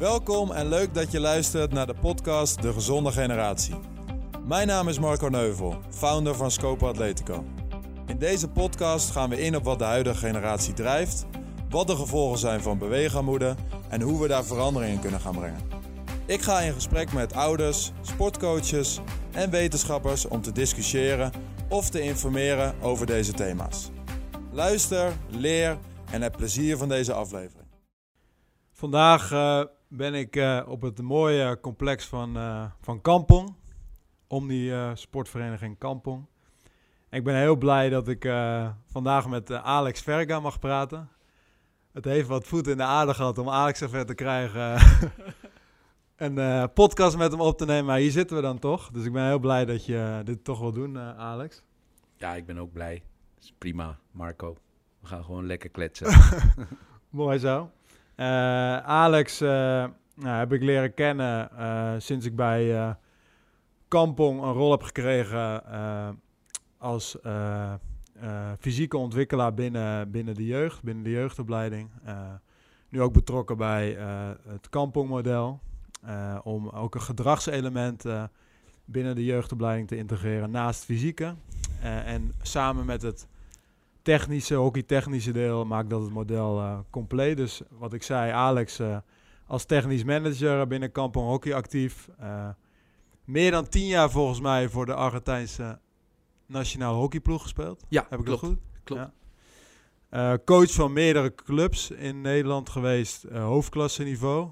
Welkom en leuk dat je luistert naar de podcast De Gezonde Generatie. Mijn naam is Marco Neuvel, founder van Scope Atletico. In deze podcast gaan we in op wat de huidige generatie drijft, wat de gevolgen zijn van beweegarmoede en hoe we daar verandering in kunnen gaan brengen. Ik ga in gesprek met ouders, sportcoaches en wetenschappers om te discussiëren of te informeren over deze thema's. Luister, leer en heb plezier van deze aflevering. Vandaag uh, ben ik uh, op het mooie complex van, uh, van Kampong. Omni Sportvereniging Kampong. Ik ben heel blij dat ik vandaag met Alex Verga mag praten. Het heeft wat voet in de aarde gehad om Alex zover te krijgen. een podcast met hem op te nemen. Maar hier zitten we dan toch. Dus ik ben heel blij dat je dit toch wil doen, Alex. Ja, ik ben ook blij. Dat is prima, Marco. We gaan gewoon lekker kletsen. Mooi zo. Uh, Alex uh, nou, heb ik leren kennen uh, sinds ik bij Kampong een rol heb gekregen als fysieke ontwikkelaar binnen, binnen de jeugd, binnen de jeugdopleiding. nu ook betrokken bij het Kampong-model. om ook een gedragselement binnen de jeugdopleiding te integreren naast fysieke. en samen met het technische, hockeytechnische deel maakt dat het model uh, compleet. Dus wat ik zei, Alex uh, als technisch manager binnen Kampong Hockey actief. Uh, meer dan tien jaar volgens mij voor de Argentijnse nationale hockeyploeg gespeeld. Ja, heb ik klopt, dat goed? Klopt. Ja. coach van meerdere clubs in Nederland geweest, hoofdklasse niveau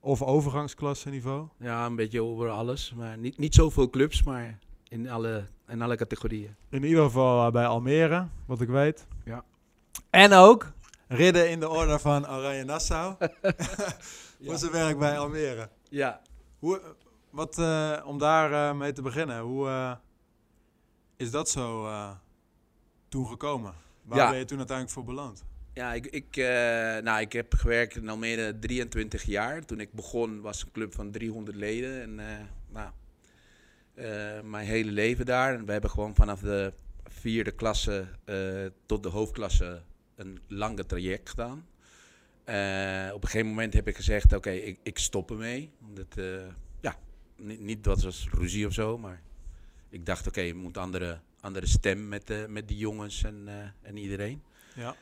of overgangsklasse niveau. Ja, een beetje over alles, maar niet, niet zoveel clubs, maar in alle, in alle categorieën. In ieder geval uh, bij Almere, wat ik weet. Ja. En ook ridden in de orde van Oranje Nassau. Voor zijn werk bij Almere. Ja. Hoe, wat, uh, om daar uh, mee te beginnen, hoe is dat zo toen gekomen? Waar ja. ben je toen uiteindelijk voor beland? Ja, ik, ik, nou, ik heb gewerkt in Almere 23 jaar. Toen ik begon was een club van 300 leden. En nou, mijn hele leven daar. En we hebben gewoon vanaf de vierde klasse uh, tot de hoofdklasse een lange traject gedaan. Uh, op een gegeven moment heb ik gezegd, oké, okay, ik, ik stop ermee. Omdat, ja, niet, niet dat was ruzie of zo, maar ik dacht, oké, okay, je moet andere, andere stem met, de, met die jongens en, en iedereen. Ja.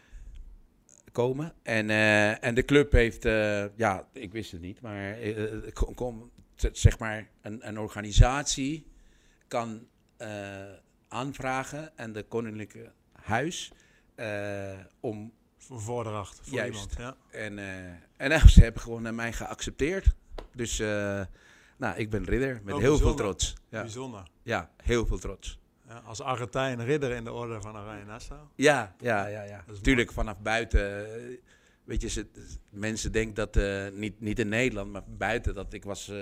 Komen. En, en de club heeft, ja, ik wist het niet, maar kom zeg maar, een, een organisatie kan uh, aanvragen en de Koninklijke Huis uh, om. Voor voordracht. Voor juist. Iemand, ja. En, uh, en nou, ze hebben gewoon mij geaccepteerd. Dus nou, ik ben ridder met oh, heel bijzonder. veel trots. Ja. Bijzonder. Ja, heel veel trots. Ja, als Argentijn ridder in de orde van Oranje Nassau. Ja, ja, ja. ja. Tuurlijk vanaf buiten weet je, ze, mensen denken dat, uh, niet, niet in Nederland, maar buiten, dat ik was, uh,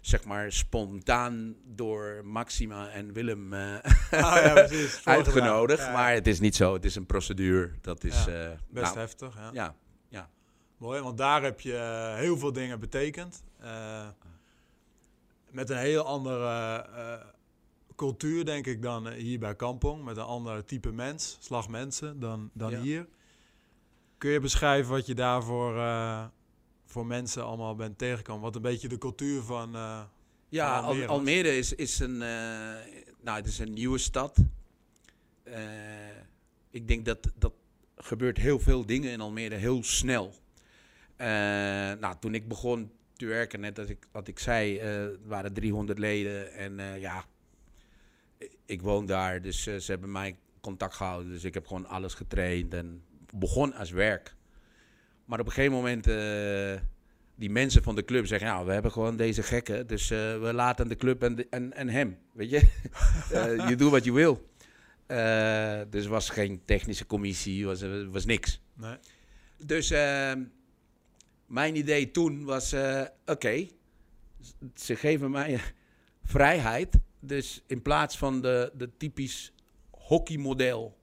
zeg maar, spontaan door Maxima en Willem uh, ah, ja, precies. uitgenodigd. Ja, ja. Maar het is niet zo, het is een procedure. Dat is best nou, heftig. Ja. Ja, ja. Mooi, want daar heb je heel veel dingen betekend. met een heel andere cultuur, denk ik, dan hier bij Kampong. Met een ander type mens, slagmensen, dan, dan hier. Kun je beschrijven wat je daarvoor uh, voor mensen allemaal bent tegengekomen? Wat een beetje de cultuur van. Uh, ja, van Almere, Almere is, is, een, uh, nou, het is een nieuwe stad. ik denk dat dat gebeurt heel veel dingen in Almere heel snel. nou, toen ik begon te werken, net als ik, wat ik zei, waren 300 leden. En ja, ik woon daar, dus ze hebben mij contact gehouden. Dus ik heb gewoon alles getraind en begon als werk. Maar op een gegeven moment, uh, die mensen van de club zeggen, ja, we hebben gewoon deze gekken, dus uh, we laten de club en, de, en, en hem, weet je. uh, je doet wat je wil. dus was geen technische commissie, was, was niks. Nee. Dus mijn idee toen was, oké, okay, ze geven mij vrijheid. Dus in plaats van de, de typisch hockeymodel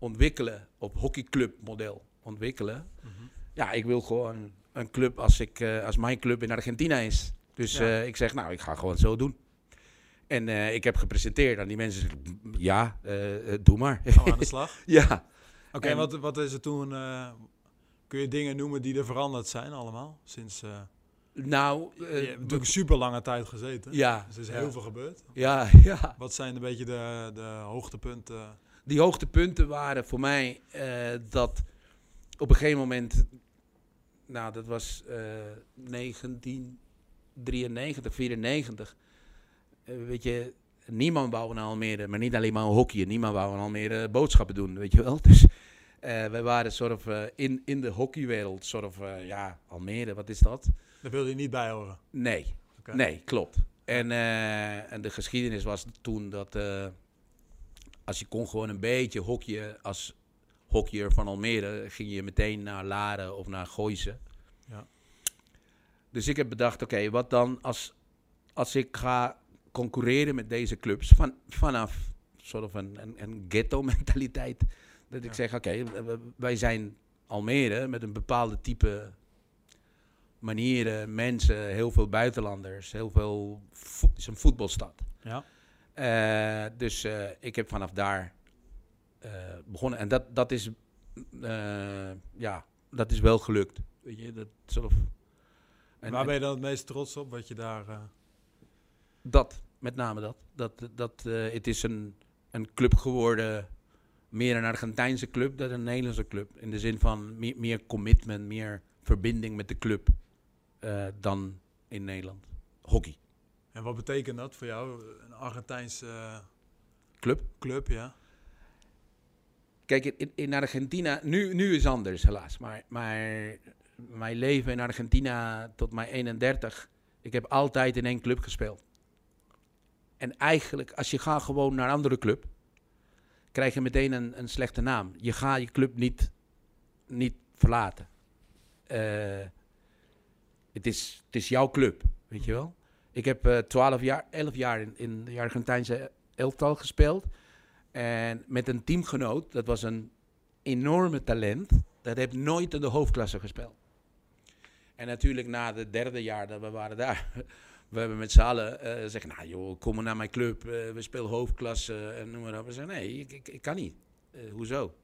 ontwikkelen, op hockeyclub model ontwikkelen. Mm -hmm. Ja, ik wil gewoon een club als, ik, uh, als mijn club in Argentina is. Dus ja. uh, ik zeg, nou, ik ga gewoon zo doen. En uh, ik heb gepresenteerd aan die mensen. Ja, doe maar. Gaan we aan de slag? ja. Oké, okay, wat, wat is er toen... Kun je dingen noemen die er veranderd zijn allemaal? Sinds, eh Nou, je eh, hebt natuurlijk super lange tijd gezeten. ja, Dus er is ja. heel veel gebeurd. Ja, ja. Wat zijn een beetje de, de hoogtepunten? Die hoogtepunten waren voor mij eh, dat op een gegeven moment, nou dat was eh 1993, 94, eh, weet je, niemand wou in Almere, maar niet alleen maar hockey, niemand wou in Almere boodschappen doen, weet je wel. Dus eh we waren soort of eh, in, in de hockeywereld, soort of, eh, ja, Almere, wat is dat? Daar wil je niet bij horen. Nee, nee, klopt. En, eh, en de geschiedenis was toen dat eh, als je kon gewoon een beetje hockeyen als hockeyer van Almere, ging je meteen naar Laren of naar Gooise. Ja. Dus ik heb bedacht, oké, wat dan als, als ik ga concurreren met deze clubs van, vanaf soort of een, een, een ghetto mentaliteit. Dat ik Ja. zeg, oké, wij zijn Almere met een bepaalde type manieren, mensen, heel veel buitenlanders, heel veel. Het is een voetbalstad. Ja. Eh, dus eh, ik heb vanaf daar eh, begonnen. En dat, dat is. eh, ja, dat is wel gelukt. Weet je, dat of. En, Waar en ben je dan het meest trots op? Wat je daar... dat, met name dat. Dat, dat het is een, een club geworden. Meer een Argentijnse club dan een Nederlandse club. In de zin van meer, meer commitment, meer verbinding met de club dan in Nederland. Hockey. En wat betekent dat voor jou? Een Argentijnse eh, Club. club, ja? Kijk, in, in Argentina, nu, nu is het anders helaas. Maar, maar mijn leven in Argentina tot mijn 31, ik heb altijd in één club gespeeld. En eigenlijk, als je gaat gewoon naar een andere club, krijg je meteen een, een slechte naam. Je gaat je club niet, niet verlaten. Eh, het, is, het is jouw club, weet je wel. Ik heb eh 12 jaar, 11 jaar in, in de Argentijnse elftal gespeeld. En met een teamgenoot, dat was een enorme talent. Dat heeft nooit in de hoofdklasse gespeeld. En natuurlijk na het derde jaar dat we waren daar, we hebben met z'n allen eh zeggen, nou joh, kom maar naar mijn club, eh, we spelen hoofdklasse en noem maar op. We zeggen, nee, ik, ik, ik kan niet. Eh, hoezo?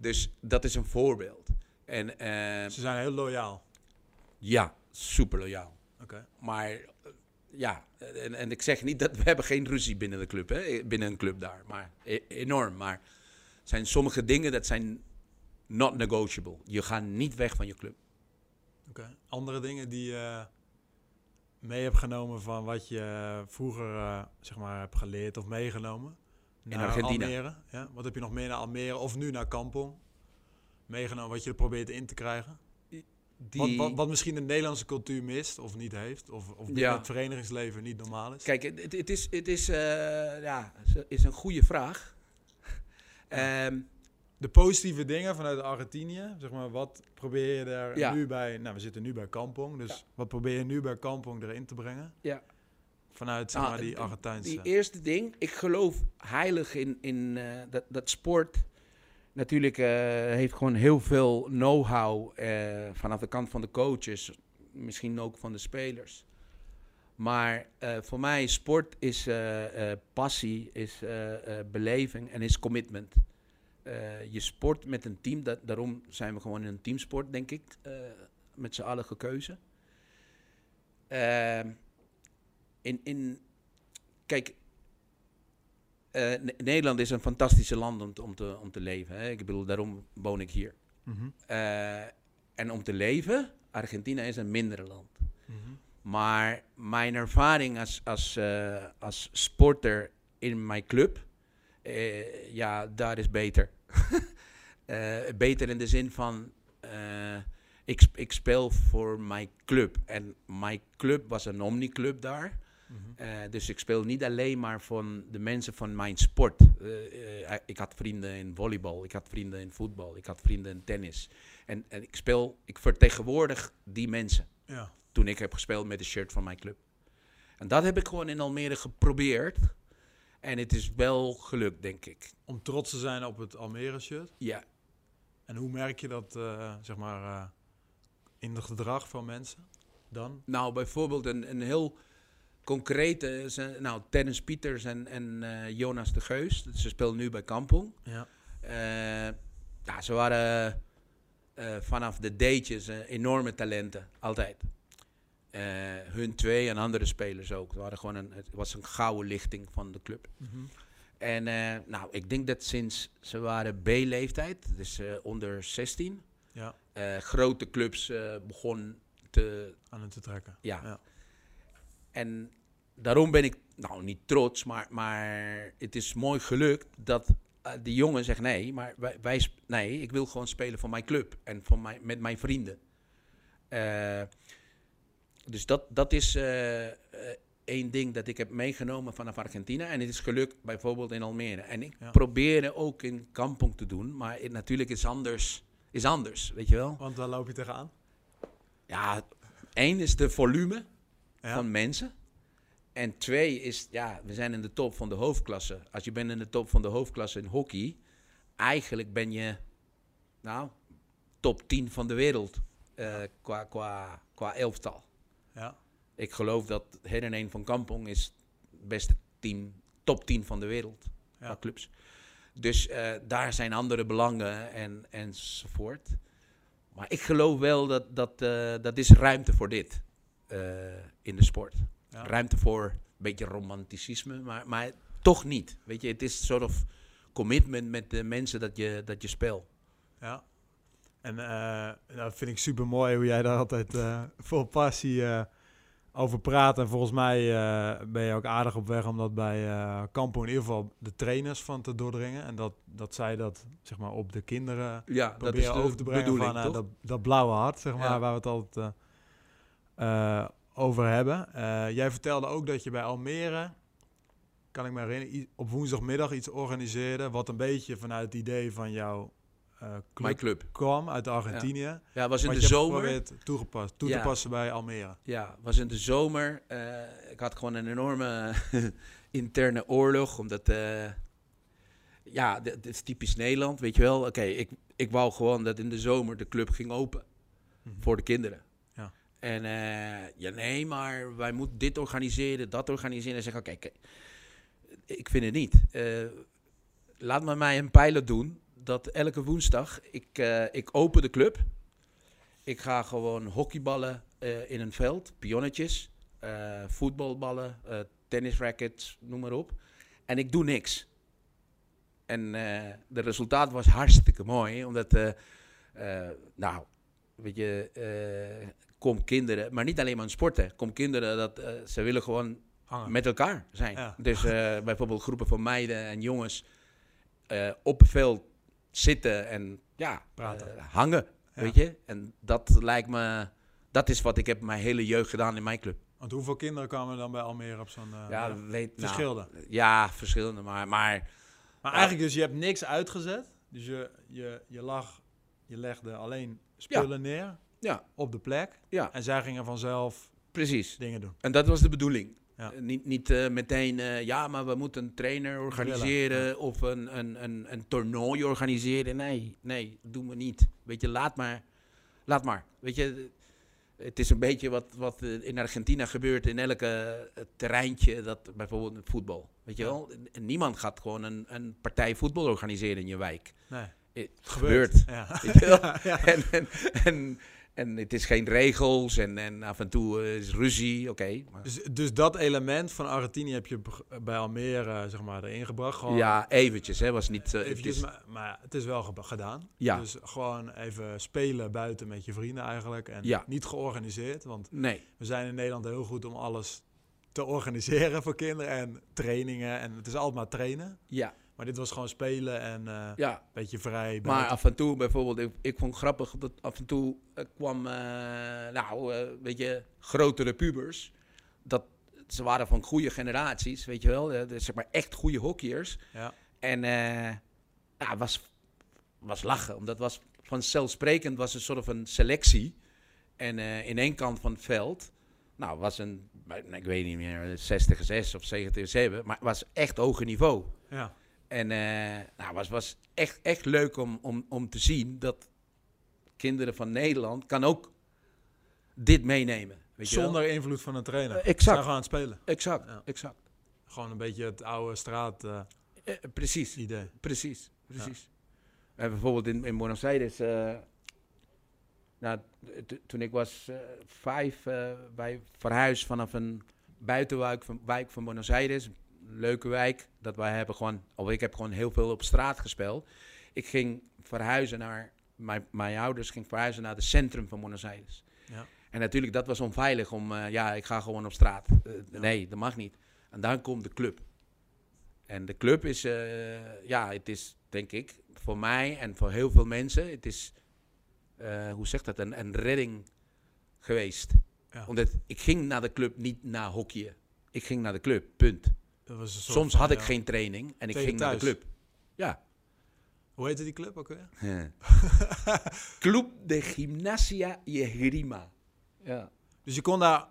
Dus dat is een voorbeeld. En eh, Ze zijn heel loyaal. ja, super loyaal. Oké. Maar eh, ja, en, en ik zeg niet dat we hebben geen ruzie binnen de club, hè, binnen een club daar, maar e- enorm. Maar zijn sommige dingen dat zijn not negotiable. Je gaat niet weg van je club. Oké. Andere dingen die je mee hebt genomen van wat je vroeger eh, zeg maar hebt geleerd of meegenomen? In naar Argentina. Almere, ja? Wat heb je nog meer naar Almere of nu naar Kampong? Meegenomen wat je er probeert in te krijgen? Die, Wat, wat, wat misschien de Nederlandse cultuur mist of niet heeft? Of, of binnen Ja. het verenigingsleven niet normaal is? Kijk, het, het is, het is, eh, ja, is een goede vraag. Ehm, De positieve dingen vanuit Argentinië, zeg maar, wat probeer je daar Ja. nu bij... Nou, we zitten nu bij Kampong, dus wat probeer je nu bij Kampong erin te brengen? Ja. Vanuit, zeg Ah, maar, die Argentijnse... Die eerste ding, ik geloof heilig in, in eh, dat, dat sport. Natuurlijk eh, heeft gewoon heel veel know-how eh, vanaf de kant van de coaches, misschien ook van de spelers. Maar eh, voor mij sport is eh, passie, is beleving en is commitment. Je sport met een team, dat, daarom zijn we gewoon in een teamsport, denk ik, met z'n allen gekeuzen. Ehm, in, in, kijk, eh, Ne- Nederland is een fantastische land om te, om te, om te leven. Hè? Ik bedoel, daarom woon ik hier. Mhm, Eh, en om te leven, Argentina is een minder land. mhm. Maar mijn ervaring als, als, eh, als sporter in mijn club, ja, daar is beter. Beter in de zin van, ik, ik speel voor mijn club. En mijn club was een omniclub daar. Mhm. Eh, dus ik speel niet alleen maar van de mensen van mijn sport. Eh, eh, ik had vrienden in volleybal, ik had vrienden in voetbal, ik had vrienden in tennis. En, en ik speel, ik vertegenwoordig die mensen Ja. toen ik heb gespeeld met de shirt van mijn club. En dat heb ik gewoon in Almere geprobeerd. En het is wel gelukt, denk ik. Om trots te zijn op het Almere-shirt. Ja, En hoe merk je dat, zeg maar, in het gedrag van mensen dan? nou bijvoorbeeld een, een heel concrete... is een- Nou, Dennis Pieters en, en eh, Jonas de Geus. Ze spelen nu bij Kampong. Ja. Eh, ja, ze waren eh, vanaf de eh, enorme talenten, altijd. Eh, hun twee en andere spelers ook. Het, waren gewoon een, het was een gouden lichting van de club. En eh, nou, ik denk dat sinds ze waren B-leeftijd, dus eh, onder 16, Ja, eh, grote clubs eh begon te... aan het te trekken. Ja. Ja. En daarom ben ik, nou niet trots, maar, maar het is mooi gelukt dat eh, die jongen zegt nee, maar wij, nee, ik wil gewoon spelen voor mijn club en voor mijn, met mijn vrienden. Eh, dus dat, dat is eh, één ding dat ik heb meegenomen vanaf Argentina. En het is gelukt bijvoorbeeld in Almere. En ik Ja. probeerde ook in Kampong te doen, maar het, natuurlijk is anders, is anders, weet je wel. Want daar loop je tegenaan. Ja, één is de volume Ja. van mensen. En twee is, ja, we zijn in de top van de hoofdklasse. Als je bent in de top van de hoofdklasse in hockey, eigenlijk ben je, nou, top 10 van de wereld eh, qua, qua, qua elftal. Ja. Ik geloof dat Hereneen van Kampong is het beste team, top 10 van de wereld Ja. qua clubs. Dus eh, daar zijn andere belangen en, enzovoort. Maar ik geloof wel dat dat, eh, dat is ruimte voor dit in de sport. Ja. Ruimte voor een beetje romanticisme, maar, maar toch niet. Weet je, het is een soort of commitment met de mensen dat je, dat je speelt. Ja. En eh dat vind ik super mooi hoe jij daar altijd eh, vol passie eh, over praat. En volgens mij eh, ben je ook aardig op weg om dat bij eh Campo in ieder geval de trainers van te doordringen. En dat, dat zij dat zeg maar op de kinderen Ja, dat is proberen de over te brengen bedoeling, van toch? dat, dat blauwe hart, zeg maar, Ja. waar we het altijd eh, eh, over hebben. Eh, jij vertelde ook dat je bij Almere, kan ik me herinneren, op woensdagmiddag iets organiseerde, wat een beetje vanuit het idee van jouw eh club kwam uit Argentinië. Ja, was in de zomer. toegepast, toe te passen bij Almere. Ja, was in de zomer. eh, ik had gewoon een enorme interne oorlog, omdat... ja, dit dit is typisch Nederland, weet je wel. Oké, ik, ik wou gewoon dat in de zomer de club ging open Mhm. voor de kinderen. En eh, ja, nee, maar wij moeten dit organiseren, dat organiseren. En zeggen, oké, ik vind het niet. Eh, laat maar mij een pilot doen, dat elke woensdag, ik, eh, ik open de club. Ik ga gewoon hockeyballen in een veld, pionnetjes, voetbalballen, tennisrackets, noem maar op. En ik doe niks. En de resultaat was hartstikke mooi, omdat, nou, weet je, kom kinderen, maar niet alleen maar in sporten, kom kinderen dat eh, ze willen gewoon Hangen. met elkaar zijn. Ja. Dus eh, bijvoorbeeld groepen van meiden en jongens eh, op het veld zitten en ja, Praten. hangen, Ja. weet je. En dat lijkt me, dat is wat ik heb mijn hele jeugd gedaan in mijn club. Want hoeveel kinderen kwamen dan bij Almere op zo'n... ja, nou, verschilde. ja, verschillende, maar, maar Maar eigenlijk dus, je hebt niks uitgezet. Dus je, je, je lag, je legde alleen spullen neer ja, op de plek. ja, En zij gingen vanzelf precies. dingen doen. En dat was de bedoeling. Ja. Eh, niet niet eh, meteen, eh, ja, maar we moeten een trainer organiseren of een, een, een, een toernooi organiseren. Nee, nee, doen we niet. Weet je, laat maar. Laat maar. Weet je, het is een beetje wat, wat in Argentina gebeurt in elke terreintje, dat, bijvoorbeeld voetbal. Weet je wel, niemand gaat gewoon een, een partij voetbal organiseren in je wijk. Nee, Het gebeurt. gebeurt. Ja. Weet je wel? En, en, en, en het is geen regels en, en af en toe eh, is ruzie, oké. maar- Dus, dus dat element van Argentinië heb je bij Almere eh, zeg maar, erin gebracht. Gewoon Ja, eventjes, hè, was niet... eh, het is, maar, maar het is wel ge- gedaan. Ja. Dus gewoon even spelen buiten met je vrienden eigenlijk. En Ja. niet georganiseerd. Want nee, we zijn in Nederland heel goed om alles te organiseren voor kinderen. En trainingen. En het is altijd maar trainen. ja, Maar dit was gewoon spelen en eh, een ja. beetje vrij. Maar af en toe bijvoorbeeld, ik, ik vond het grappig dat af en toe eh, kwam, eh, nou, eh, weet je, grotere pubers. Dat ze waren van goede generaties, weet je wel. eh, dus zeg maar echt goede hockeyers. Ja. En eh ja, was, was lachen, omdat was vanzelfsprekend was een soort van selectie. En eh, in één kant van het veld, nou, was een, ik weet niet meer, 60 6 of 70 7, maar het was echt hoger niveau. Ja. En eh nou, was, was echt, echt leuk om, om, om te zien dat kinderen van Nederland kan ook dit meenemen. Weet je wel? Zonder invloed van een trainer. Ze exact. zijn gewoon aan het spelen. Exact, Ja. exact. Gewoon een beetje het oude straat Eh, precies, idee. precies, precies. En bijvoorbeeld in, in Buenos Aires, Nou, toen ik was vijf, wij verhuisd vanaf een buitenwijk van, wijk van Buenos Aires. Leuke wijk. Dat wij hebben gewoon, of ik heb gewoon heel veel op straat gespeeld. Ik ging verhuizen naar, mijn, mijn ouders ging verhuizen naar het centrum van Buenos Aires. Ja. En natuurlijk, dat was onveilig om, eh, ja, ik ga gewoon op straat. Eh, Ja. Nee, dat mag niet. En dan komt de club. En de club is, eh, ja, het is denk ik voor mij en voor heel veel mensen, het is, hoe zegt dat, een, een redding geweest. Ja. Omdat ik ging naar de club niet naar hockeyen. Ik ging naar de club, punt. Dat was een soort Soms van, had ik ja. geen training en ik Tegen ging naar de thuis. club. Ja. Hoe heette die club ook weer? Club de Gimnasia Jehrima. Ja. Dus je kon daar...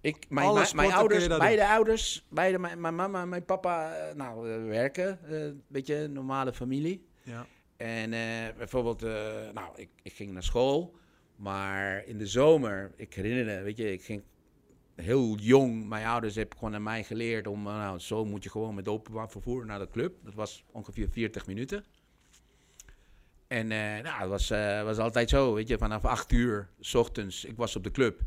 Ik, mijn, Alle mijn, sporten ouders, daar beide ouders, beide, mijn, mijn mama en mijn papa, eh, nou, eh, werken. eh, Een beetje een normale familie. Ja. En eh, bijvoorbeeld, eh, nou, ik, ik ging naar school. Maar in de zomer, ik herinner me, weet je, ik ging heel jong. Mijn ouders hebben gewoon aan mij geleerd om, eh, nou, zo moet je gewoon met openbaar vervoer naar de club. Dat was ongeveer 40 minuten. En eh, nou, het was, eh, was altijd zo, weet je, vanaf 8 uur s ochtends, ik was op de club.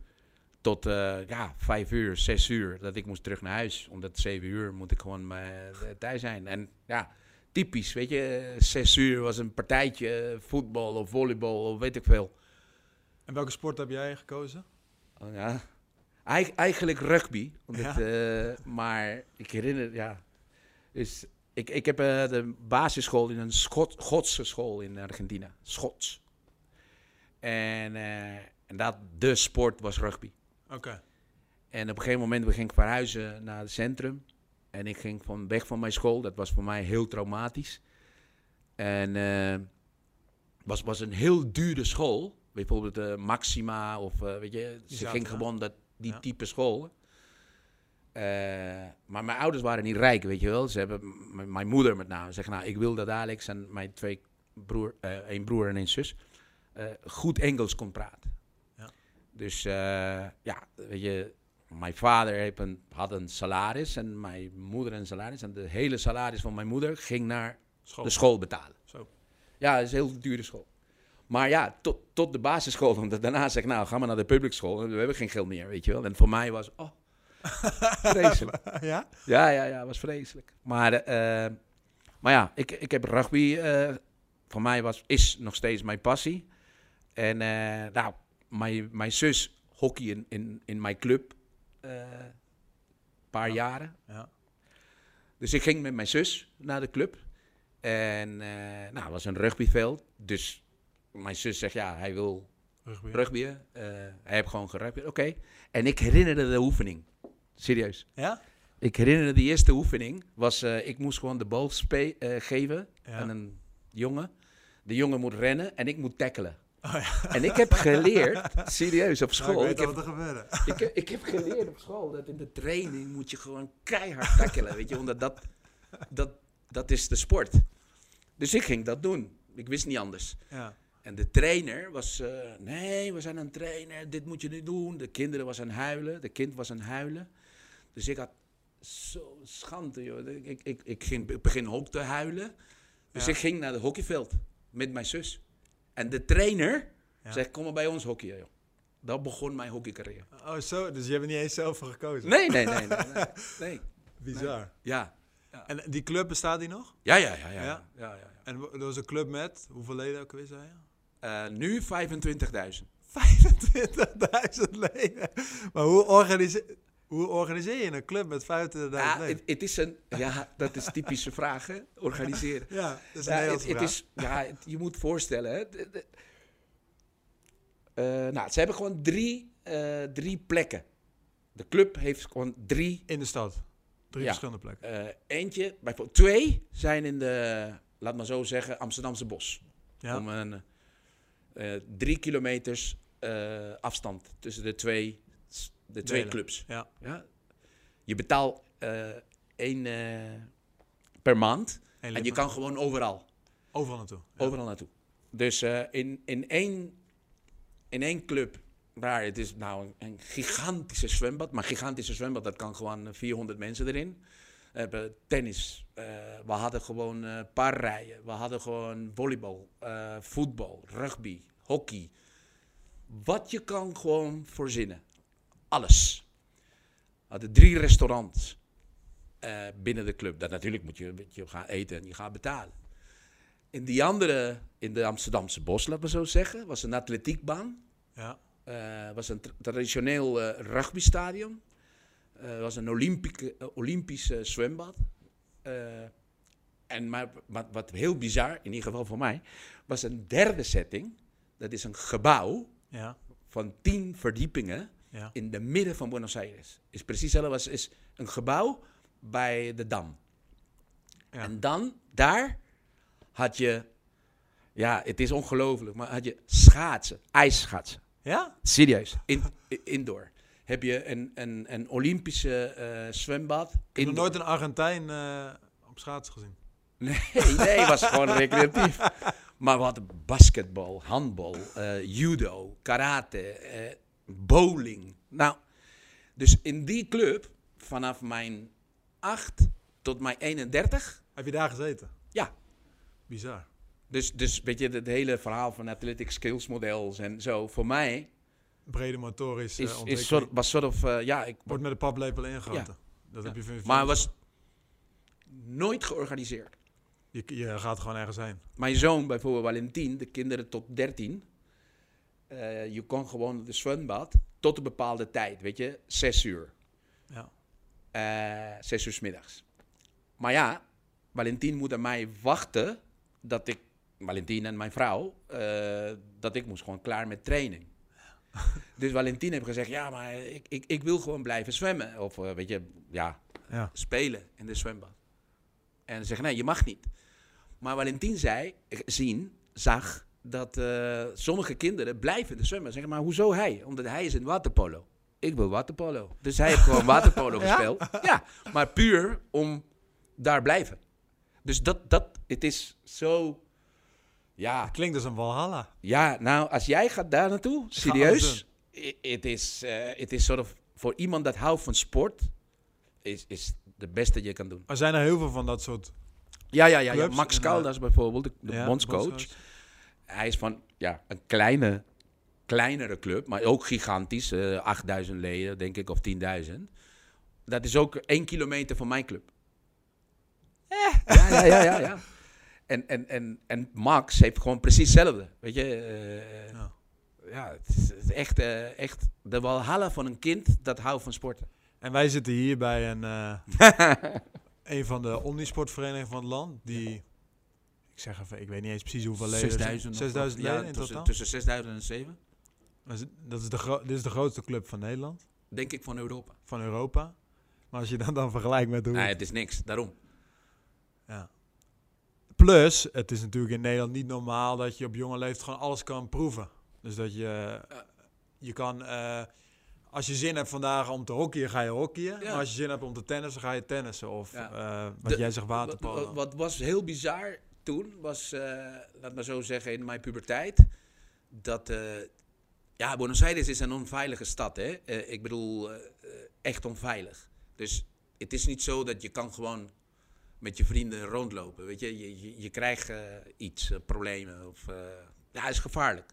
Tot ja, 5 uur, 6 uur, dat ik moest terug naar huis. Omdat 7 uur moet ik gewoon thuis zijn. En ja, typisch, weet je, 6 uur was een partijtje, voetbal of volleybal of weet ik veel. En welke sport heb jij gekozen? Oh, ja. Eig- eigenlijk rugby. Omdat, Ja. eh, maar ik herinner, ja. Dus ik, ik heb eh, de basisschool in een Schot, Schotse school in Argentinië. Schots. En, eh, en dat, de sport was rugby. Oké. En op een gegeven moment we gingen verhuizen naar het centrum. En ik ging van weg van mijn school. Dat was voor mij heel traumatisch. En eh was, was een heel dure school. Bijvoorbeeld eh, Maxima of weet je. Ze ging gewoon dat, die Ja. type school. Eh, maar mijn ouders waren niet rijk, weet je wel. Ze hebben, mijn moeder met name, zegt nou, ik wil dat Alex en mijn twee broer, eh één broer en één zus, eh, goed Engels kon praten. Ja. Dus ja, weet je, mijn vader heeft een, had een salaris en mijn moeder een salaris. En de hele salaris van mijn moeder ging naar School. de school betalen. Zo. Ja, dat is een heel dure school. Maar ja, tot, tot de basisschool. Want daarna zeg ik, nou, ga maar naar de public school. We hebben geen geld meer, weet je wel. En voor mij was, oh, vreselijk. ja? Ja, ja, ja, was vreselijk. Maar, eh, maar ja, ik, ik heb rugby. eh voor mij was, is nog steeds mijn passie. En eh, nou, mijn, mijn zus hockey in, in, in mijn club. Een paar Ja. jaren. Ja. Dus ik ging met mijn zus naar de club. En nou, het was een rugbyveld. Dus mijn zus zegt, ja, hij wil Rugby. rugbyen. Eh, hij heeft gewoon gerugby. Oké. En ik herinnerde de oefening. Serieus. Ja? Ik herinner de eerste oefening was, eh, ik moest gewoon de bal spe- eh, geven Ja. aan een jongen. De jongen moet rennen en ik moet tackelen. Oh ja. En ik heb geleerd, serieus, op Nou, school. ik ik, weet heb, er ik, heb, ik heb geleerd op school dat in de training moet je gewoon keihard tackelen. weet je, omdat dat, dat, dat is de sport. Dus ik ging dat doen. Ik wist niet anders. Ja. En de trainer was, eh, nee, we zijn aan het trainen, dit moet je niet doen. De kinderen was aan huilen, de kind was aan huilen. Dus ik had zo schande, joh. Ik, ik, ik, ging ik begin ook te huilen. Dus Ja. ik ging naar het hockeyveld met mijn zus. En de trainer Ja. zegt, kom maar bij ons hockeyen, joh. Dat begon mijn hockeycarrière. Oh, zo. Dus je hebt niet eens zelf voor gekozen? Nee, nee, nee, nee. nee, nee. Bizar. Ja. En die club bestaat die nog? Ja, ja, ja, ja. Ja? ja. ja. En dat was een club met, hoeveel leden ook weer zei Eh, nu 25.000. 25.000 leden. Maar hoe organiseer, hoe organiseer je een club met 25.000 Ja, leden? het, is een, ja, dat is typische vraag, hè? Organiseren. Ja, dat is een Ja, het, is, ja, het- je moet voorstellen. Hè, de- de- Eh, nou, ze hebben gewoon drie, eh, drie plekken. De club heeft gewoon drie. In de stad. Drie Ja. verschillende plekken. eentje, bijvoorbeeld twee zijn in de, laat maar zo zeggen, Amsterdamse bos. Ja. Om een eh, drie kilometers eh, afstand tussen de twee, de twee Delen. clubs. Ja. Ja? Je betaalt eh, één per maand en je kan gewoon overal. Overal naartoe. Ja. Overal naartoe. Dus in, in, één, in één club, waar het is nou een, een gigantische zwembad, maar gigantische zwembad, dat kan gewoon eh, 400 mensen erin. We hebben tennis, eh, we hadden gewoon paardrijden, we hadden gewoon volleybal, eh, voetbal, rugby, hockey. wat je kan gewoon voorzinnen. Alles. We hadden drie restaurants binnen de club. Dat natuurlijk moet je, je gaan eten en je gaat betalen. In die andere, in de Amsterdamse bos, laten we zo zeggen, was een atletiekbaan. Ja. Was een tra- traditioneel rugbystadion. Eh was een Olympieke, eh, Olympisch eh, zwembad. Eh, en maar, wat, wat heel bizar, in ieder geval voor mij, was een derde setting. Dat is een gebouw Ja. van tien verdiepingen Ja. in de midden van Buenos Aires. Is precies hetzelfde als is een gebouw bij de Dam. Ja. En dan, daar had je, ja, het is ongelooflijk, maar had je schaatsen, ijsschaatsen. Ja? Serieus, in, indoor. Heb je een, een, een Olympische eh, zwembad. Ik heb nog nooit een Argentijn eh, op schaatsen gezien. Nee, nee, het was gewoon recreatief. Maar hadden basketbal, handbal, eh, judo, karate, bowling. Nou, dus in die club, vanaf mijn 8 tot mijn 31, Heb je daar gezeten? ja. Bizar. Dus, dus weet je, het hele verhaal van athletic skills models en zo, voor mij Brede motorische is, is ontwikkeling. soort, was soort of, eh, ja, ik Wordt met de paplepel ingegoten. Dat Ja. heb je van Maar het was nooit georganiseerd. Je, je gaat gewoon ergens heen. Mijn zoon, bijvoorbeeld Valentin, de kinderen tot 13. eh, je kon gewoon de zwembad tot een bepaalde tijd, weet je, zes uur. Ja. Eh, zes uur 's middags. Maar ja, Valentin moet aan mij wachten dat ik, Valentin en mijn vrouw, eh, dat ik moest gewoon klaar met training. dus Valentin heeft gezegd, ja, maar ik, ik, ik wil gewoon blijven zwemmen. Of eh, weet je, ja, Ja. spelen in de zwembad. En ze zeggen, nee, je mag niet. Maar Valentin zei, zien, zag dat eh, sommige kinderen blijven in de zwembad. Zeggen, maar hoezo hij? Omdat hij is in waterpolo. Ik wil waterpolo. Dus hij heeft gewoon waterpolo Ja? gespeeld. Ja, maar puur om daar blijven. Dus dat, dat, het is zo, ja, Klinkt als een Walhalla. ja, nou, als jij gaat daar naartoe, serieus, het is, eh, het is soort of, voor iemand dat houdt van sport, is, is de beste je kan doen. Er zijn er heel veel van dat soort Ja, ja, ja. ja. Max Caldas bijvoorbeeld, de, de ja, bondscoach. bondscoach. Hij is van ja, een kleine, kleinere club, maar ook gigantisch. eh 8000 leden, denk ik, of 10.000. Dat is ook één kilometer van mijn club. Ja, ja, ja, ja. ja. En, en, en, en Max heeft gewoon precies hetzelfde. Weet je, eh, Ja. ja, het is, het is echt, eh, echt de walhalla van een kind dat houdt van sporten. En wij zitten hier bij een, eh, een van de omnisportverenigingen van het land. Die, ik zeg even, ik weet niet eens precies hoeveel leden. er zijn. 6000. of- 6000 leden ja, in tussen, totaal. Tussen 6000 en 7. Maar ze- Dat is de dit is de grootste club van Nederland, Denk ik van Europa. van Europa. Maar als je dat dan vergelijkt met hoe... Nee, het is niks, daarom. Ja. Plus, het is natuurlijk in Nederland niet normaal dat je op jonge leeftijd gewoon alles kan proeven. Dus dat je, je kan, eh, als je zin hebt vandaag om te hockeyen, ga je hockeyen. Ja. Maar als je zin hebt om te tennissen, ga je tennissen. Of Ja. eh, wat De- jij zegt, Wat, waterpolo. wat, wat was heel bizar toen, was, eh, laat maar zo zeggen, in mijn puberteit, dat, eh, ja, Buenos Aires is een onveilige stad, hè. Eh, ik bedoel, eh, eh, echt onveilig. Dus het is niet zo dat je kan gewoon met je vrienden rondlopen, weet je. Je, je, je krijgt eh, iets, eh, problemen, of, eh, ja, is gevaarlijk.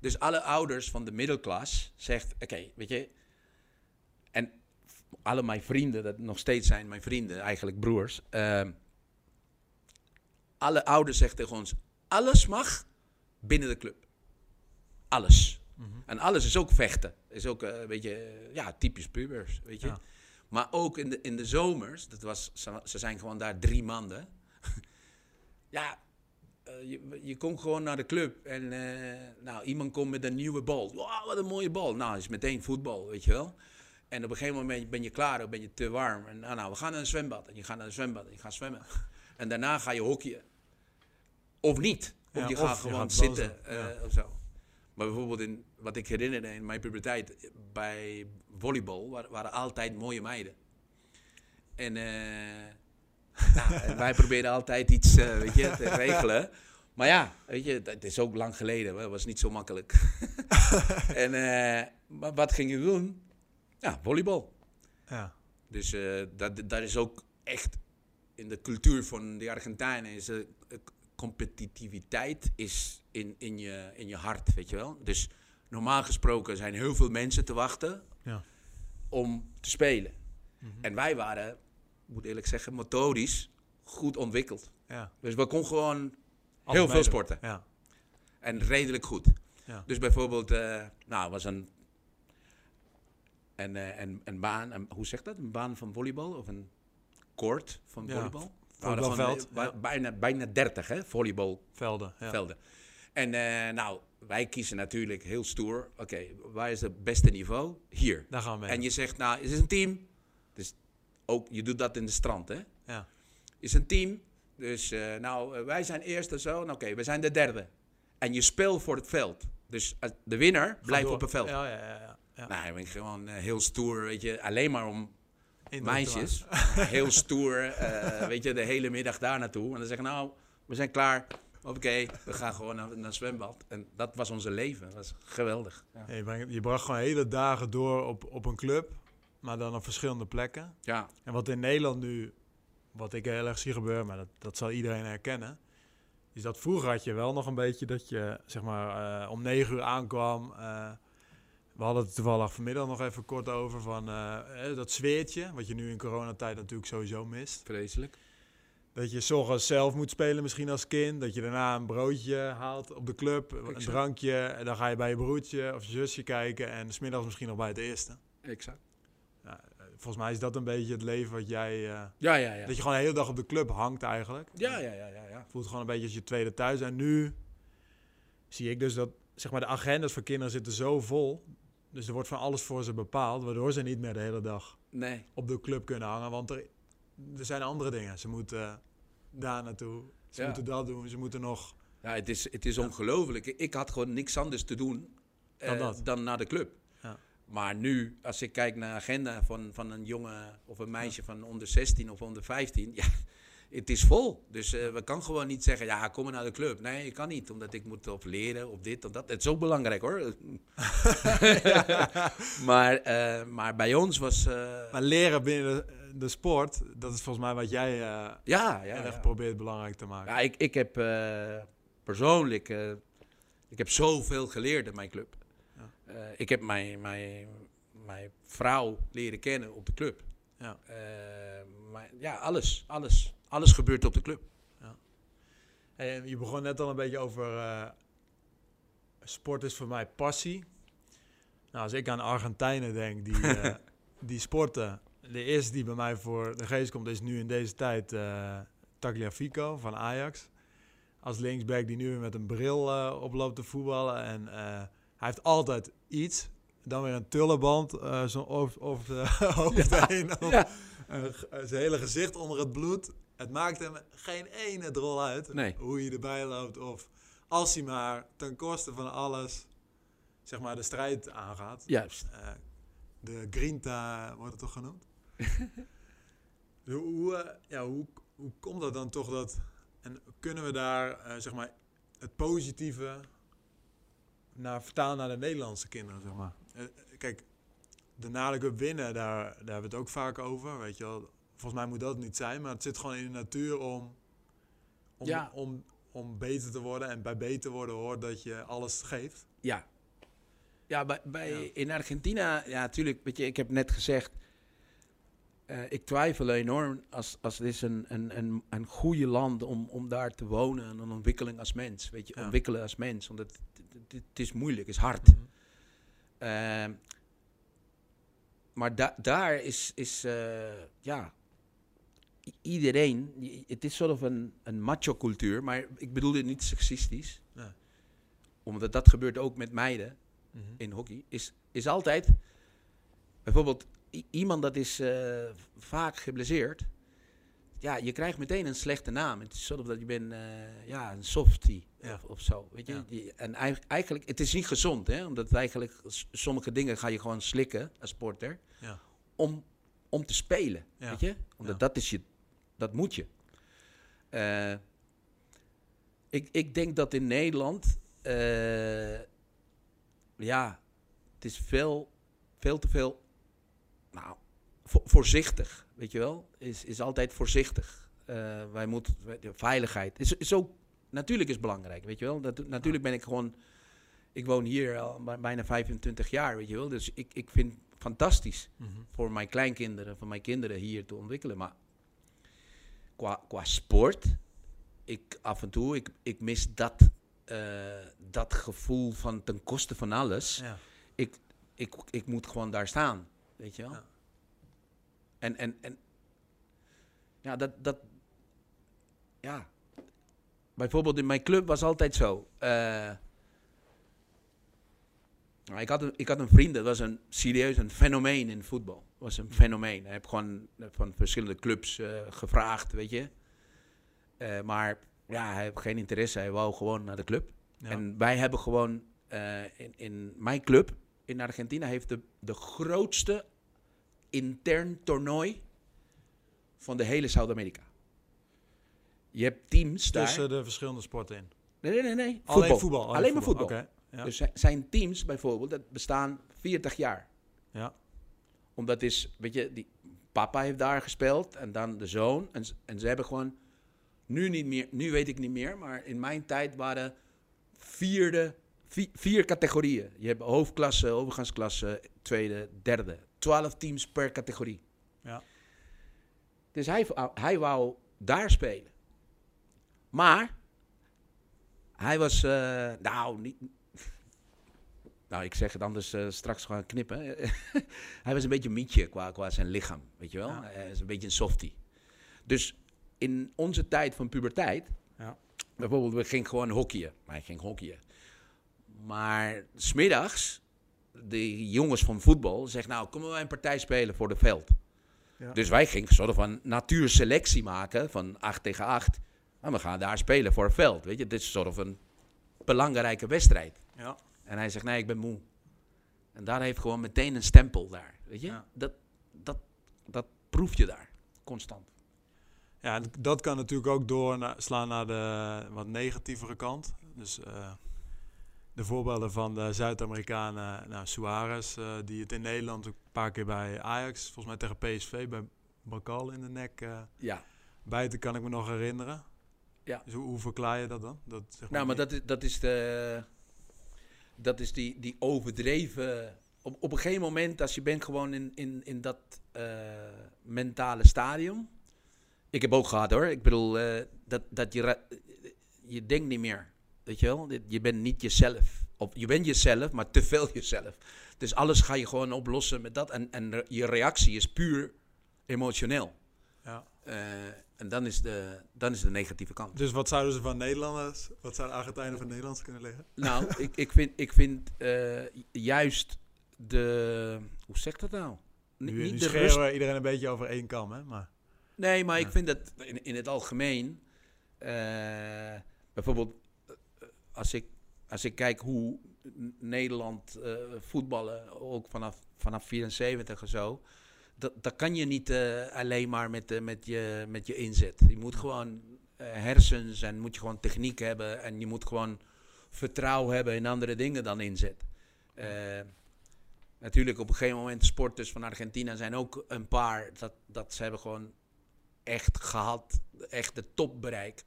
Dus alle ouders van de middelklas zegt, oké, weet je, en alle mijn vrienden, dat nog steeds zijn mijn vrienden, eigenlijk broers. ehm, alle ouders zeggen tegen ons, alles mag binnen de club. Alles. Mhm. En alles is ook vechten. Is ook een beetje, ja, typisch pubers, weet je. Ja. Maar ook in de, in de zomers, dat was, ze, zijn gewoon daar drie maanden. ja, eh, je, je komt gewoon naar de club en eh, nou, iemand komt met een nieuwe bal. Wow, wat een mooie bal. Nou, is meteen voetbal, weet je wel. En op een gegeven moment ben je klaar of ben je te warm. En nou, nou, we gaan naar een zwembad. En je gaat naar een zwembad en je gaat zwemmen. En daarna ga je hockeyen. Of niet. Of Ja, je of gaat je gewoon gaat zitten eh, ja. of zo. Maar bijvoorbeeld in wat ik herinnerde in mijn puberteit, bij volleybal wa- waren altijd mooie meiden. En eh, nou, en wij probeerden altijd iets eh, weet je, te regelen. Maar ja, weet je, het is ook lang geleden. Het was niet zo makkelijk. en eh, wat ging je doen? Ja, volleybal. Ja. Dus dat, dat is ook echt in de cultuur van de Argentijnen. Is, competitiviteit is in, in, je, in je hart, weet je wel. Dus normaal gesproken zijn heel veel mensen te wachten Ja. om te spelen. Mhm. En wij waren, ik moet eerlijk zeggen, motorisch goed ontwikkeld. Ja. Dus we konden gewoon Alles heel veel sporten. Ja. En redelijk goed. Ja. Dus bijvoorbeeld, eh nou, was een, een, eh, een, een baan, een, hoe zeg dat? Een baan van volleybal of een court van volleybal? van, eh, bijna, bijna 30, hè, volleybalvelden. Velden. En eh, nou, wij kiezen natuurlijk heel stoer. Oké, waar is het beste niveau? Hier. Daar gaan we. En je zegt, nou, is het een team? Dus ook, je doet dat in de strand, hè? Ja. Is een team. Dus, eh, nou, eh, wij zijn eerste zo. Nou, Oké, we zijn de derde. En je speelt voor het veld. Dus de winnaar blijft door. op het veld. Ja, ja, ja. ja. ja. Nou, ik ben gewoon heel stoer, weet je. Alleen maar om meisjes. heel stoer, weet je, de hele middag daar naartoe. En dan zeggen, nou, we zijn klaar. Oké, we gaan gewoon naar, naar het zwembad. En dat was onze leven. Dat was geweldig. Ja. Je, brengt- je bracht gewoon hele dagen door op, op een club, maar dan op verschillende plekken. ja. En wat in Nederland nu, wat ik heel erg zie gebeuren, maar dat, dat zal iedereen herkennen, is dat vroeger had je wel nog een beetje dat je zeg maar eh, om negen uur aankwam. eh, we hadden het toevallig vanmiddag nog even kort over van eh, dat zweertje, wat je nu in coronatijd natuurlijk sowieso mist. Vreselijk. Dat je 's ochtends zelf moet spelen misschien als kind. Dat je daarna een broodje haalt op de club, een drankje. En dan ga je bij je broertje of je zusje kijken. En smiddags misschien nog bij het eerste. Exact. Volgens mij is dat een beetje het leven wat jij... eh, Ja, ja, ja. Dat je gewoon de hele dag op de club hangt eigenlijk. Ja, ja, ja, ja. ja. Voelt gewoon een beetje als je tweede thuis. En nu zie ik dus dat zeg maar, de agendas voor kinderen zitten zo vol. Dus er wordt van alles voor ze bepaald. Waardoor ze niet meer de hele dag Nee. op de club kunnen hangen. Want er, er zijn andere dingen. Ze moeten daar naartoe. Ze Ja. moeten dat doen. Ze moeten nog... Ja, het is, het is ongelooflijk. Ik had gewoon niks anders te doen eh, Dan naar de club. Ja. Maar nu, als ik kijk naar de agenda van, van een jongen of een meisje van onder 16 of onder 15, ja, het is vol. Dus eh, we kan gewoon niet zeggen, ja, kom maar naar de club. Nee, je kan niet, omdat ik moet op leren, op dit of dat. Het is ook belangrijk hoor. maar, eh, maar bij ons was... Maar leren binnen de, de sport, dat is volgens mij wat jij eh ja, ja, ja. probeert belangrijk te maken. Ja, ik, ik heb eh, persoonlijk, eh, ik heb zoveel geleerd in mijn club. Ja. Ik heb mijn, mijn, mijn vrouw leren kennen op de club. Ja. Maar, ja, alles, alles. Alles gebeurt op de club. En je begon net al een beetje over sport is voor mij passie. Nou, als ik aan Argentijnen denk die, die sporten, de eerste die bij mij voor de geest komt is nu in deze tijd eh Tagliafico van Ajax. Als linksback die nu weer met een bril eh, oploopt te voetballen. En eh, hij heeft altijd iets. Dan weer een tullenband eh zo over, over de hoofd heen. Ja. zijn hele gezicht onder het bloed. Het maakt hem geen ene drol uit Nee. hoe je erbij loopt. Of als hij maar ten koste van alles zeg maar, de strijd aangaat. Juist. De grinta wordt het toch genoemd? Hoe, eh, ja, hoe, hoe komt dat dan toch dat... En kunnen we daar eh, zeg maar, het positieve naar vertalen naar de Nederlandse kinderen? Zeg maar? Eh, kijk, de Nadecup winnen, daar, daar hebben we het ook vaak over. Weet je wel. Volgens mij moet dat niet zijn, maar het zit gewoon in de natuur om, om, Ja. om, om beter te worden. En bij beter worden hoort dat je alles geeft. Ja. Ja, bij, bij, Ja. in Argentina, ja, natuurlijk, weet je, ik heb net gezegd, eh, ik twijfel enorm als, als het is een, een, een, een goede land om, om daar te wonen en een ontwikkeling als mens, weet je, Ja. ontwikkelen als mens, want het, het, het- het is moeilijk, het is hard. Ehm, maar da- daar is, is eh, ja, iedereen, het is soort of een, een macho-cultuur, maar ik bedoel dit niet seksistisch. Nee. Omdat dat gebeurt ook met meiden Mhm. in hockey, is, is altijd bijvoorbeeld iemand dat is eh, vaak geblesseerd. Ja, je krijgt meteen een slechte naam. Het is soort dat je bent eh, ja, een softie Ja. of, zo. Weet je? Ja. En eigenlijk, het is niet gezond, hè? omdat eigenlijk sommige dingen ga je gewoon slikken als sporter Ja. om, om te spelen. Ja. Weet je? Omdat dat is je, dat moet je. Eh, ik, ik denk dat in Nederland, ja, het is veel, veel te veel, nou, vo- voorzichtig, weet je wel? Is, is altijd voorzichtig. Eh, wij moeten, de veiligheid is, is ook, natuurlijk is belangrijk, weet je wel? Dat, natuurlijk ben ik gewoon ik woon hier al bij- bijna 25 jaar, weet je wel. Dus ik, ik vind het fantastisch Mhm. voor mijn kleinkinderen, voor mijn kinderen hier te ontwikkelen. Maar qua, qua sport, ik af en toe, ik, ik mis dat, eh, dat gevoel van ten koste van alles. Ja. Ik, ik, ik moet gewoon daar staan, weet je wel. Ja. En, en, en ja, dat, dat, ja. Bijvoorbeeld in mijn club was altijd zo. eh, nou, ik, had een, ik had een vriend, dat was een serieus een fenomeen in voetbal. was een fenomeen. Hij heb gewoon van verschillende clubs eh, gevraagd, weet je. Eh, maar ja, hij heeft geen interesse. Hij wou gewoon naar de club. Ja. En wij hebben gewoon in, in mijn club in Argentina heeft de, de grootste intern toernooi van de hele Zuid-Amerika. Je hebt teams daar. Tussen de verschillende sporten in. Nee, nee, nee. nee. Alleen voetbal. Alleen, maar voetbal. Oké. Ja. Dus zi- zijn teams bijvoorbeeld, dat bestaan 40 jaar. Ja. Omdat is, weet je, die papa heeft daar gespeeld en dan de zoon. En, en ze hebben gewoon, nu niet meer, nu weet ik niet meer, maar in mijn tijd waren vierde, vi- vier categorieën. Je hebt hoofdklasse, overgangsklasse, tweede, derde. Twaalf teams per categorie. Ja. Dus hij, wou- hij wou daar spelen. Maar hij was, eh, nou, niet, nou, ik zeg het anders eh, straks gewoon knippen. hij was een beetje een mietje qua, qua zijn lichaam, weet je wel. Ja. Hij is een beetje een softie. Dus in onze tijd van puberteit, Ja. bijvoorbeeld, we gingen gewoon hockeyen. Maar hij ging hockeyen. Maar smiddags, de jongens van voetbal zeggen, nou, komen wij een partij spelen voor de veld. Ja. Dus wij gingen een soort van natuurselectie maken van 8 tegen 8. En we gaan daar spelen voor een veld, weet je. Dit is een soort van belangrijke wedstrijd. Ja. En hij zegt, nee, ik ben moe. En daar heeft gewoon meteen een stempel daar, weet je. Ja. Dat, dat, dat proef je daar, constant. Ja, dat kan natuurlijk ook doorslaan naar de wat negatievere kant. Dus eh, de voorbeelden van de Zuid-Amerikanen, nou, Suarez, eh, die het in Nederland ook een paar keer bij Ajax, volgens mij tegen PSV, bij Bakal in de nek eh Ja. bijten, kan ik me nog herinneren. Ja. Dus hoe, hoe verklaar je dat dan? Dat, zeg Nou, maar niet- dat is, dat is, de, dat is die, die overdreven... Op, op een gegeven moment, als je bent gewoon in, in, in dat eh, mentale stadium... Ik heb ook gehad hoor. Ik bedoel, dat, dat je, je denkt niet meer. Weet je wel? Je bent niet jezelf. Of je bent jezelf, maar te veel jezelf. Dus alles ga je gewoon oplossen met dat. En, en je reactie is puur emotioneel. Ja. Eh, en dan is, de, dan is de negatieve kant. Dus wat zouden ze van Nederlanders, wat zouden Argentijnen van Nederlands kunnen leren? Nou, ik, ik vind, ik vind eh, juist de. Hoe zeg ik dat nou? Nu, nu niet de rust. we iedereen een beetje over één kam, hè? Maar, Nee, maar Ja. ik vind dat in, in het algemeen. eh, bijvoorbeeld, als ik, als ik kijk hoe Nederland eh, voetballen, ook vanaf, vanaf 74 en zo. Dat, dat kan je niet eh, alleen maar met, eh, met, je, met je inzet. Je moet gewoon hersens en moet je gewoon techniek hebben. En je moet gewoon vertrouwen hebben in andere dingen dan inzet. Natuurlijk op een gegeven moment sporters van Argentina zijn ook een paar. Dat, dat ze hebben gewoon echt gehad. Echt de topbereik.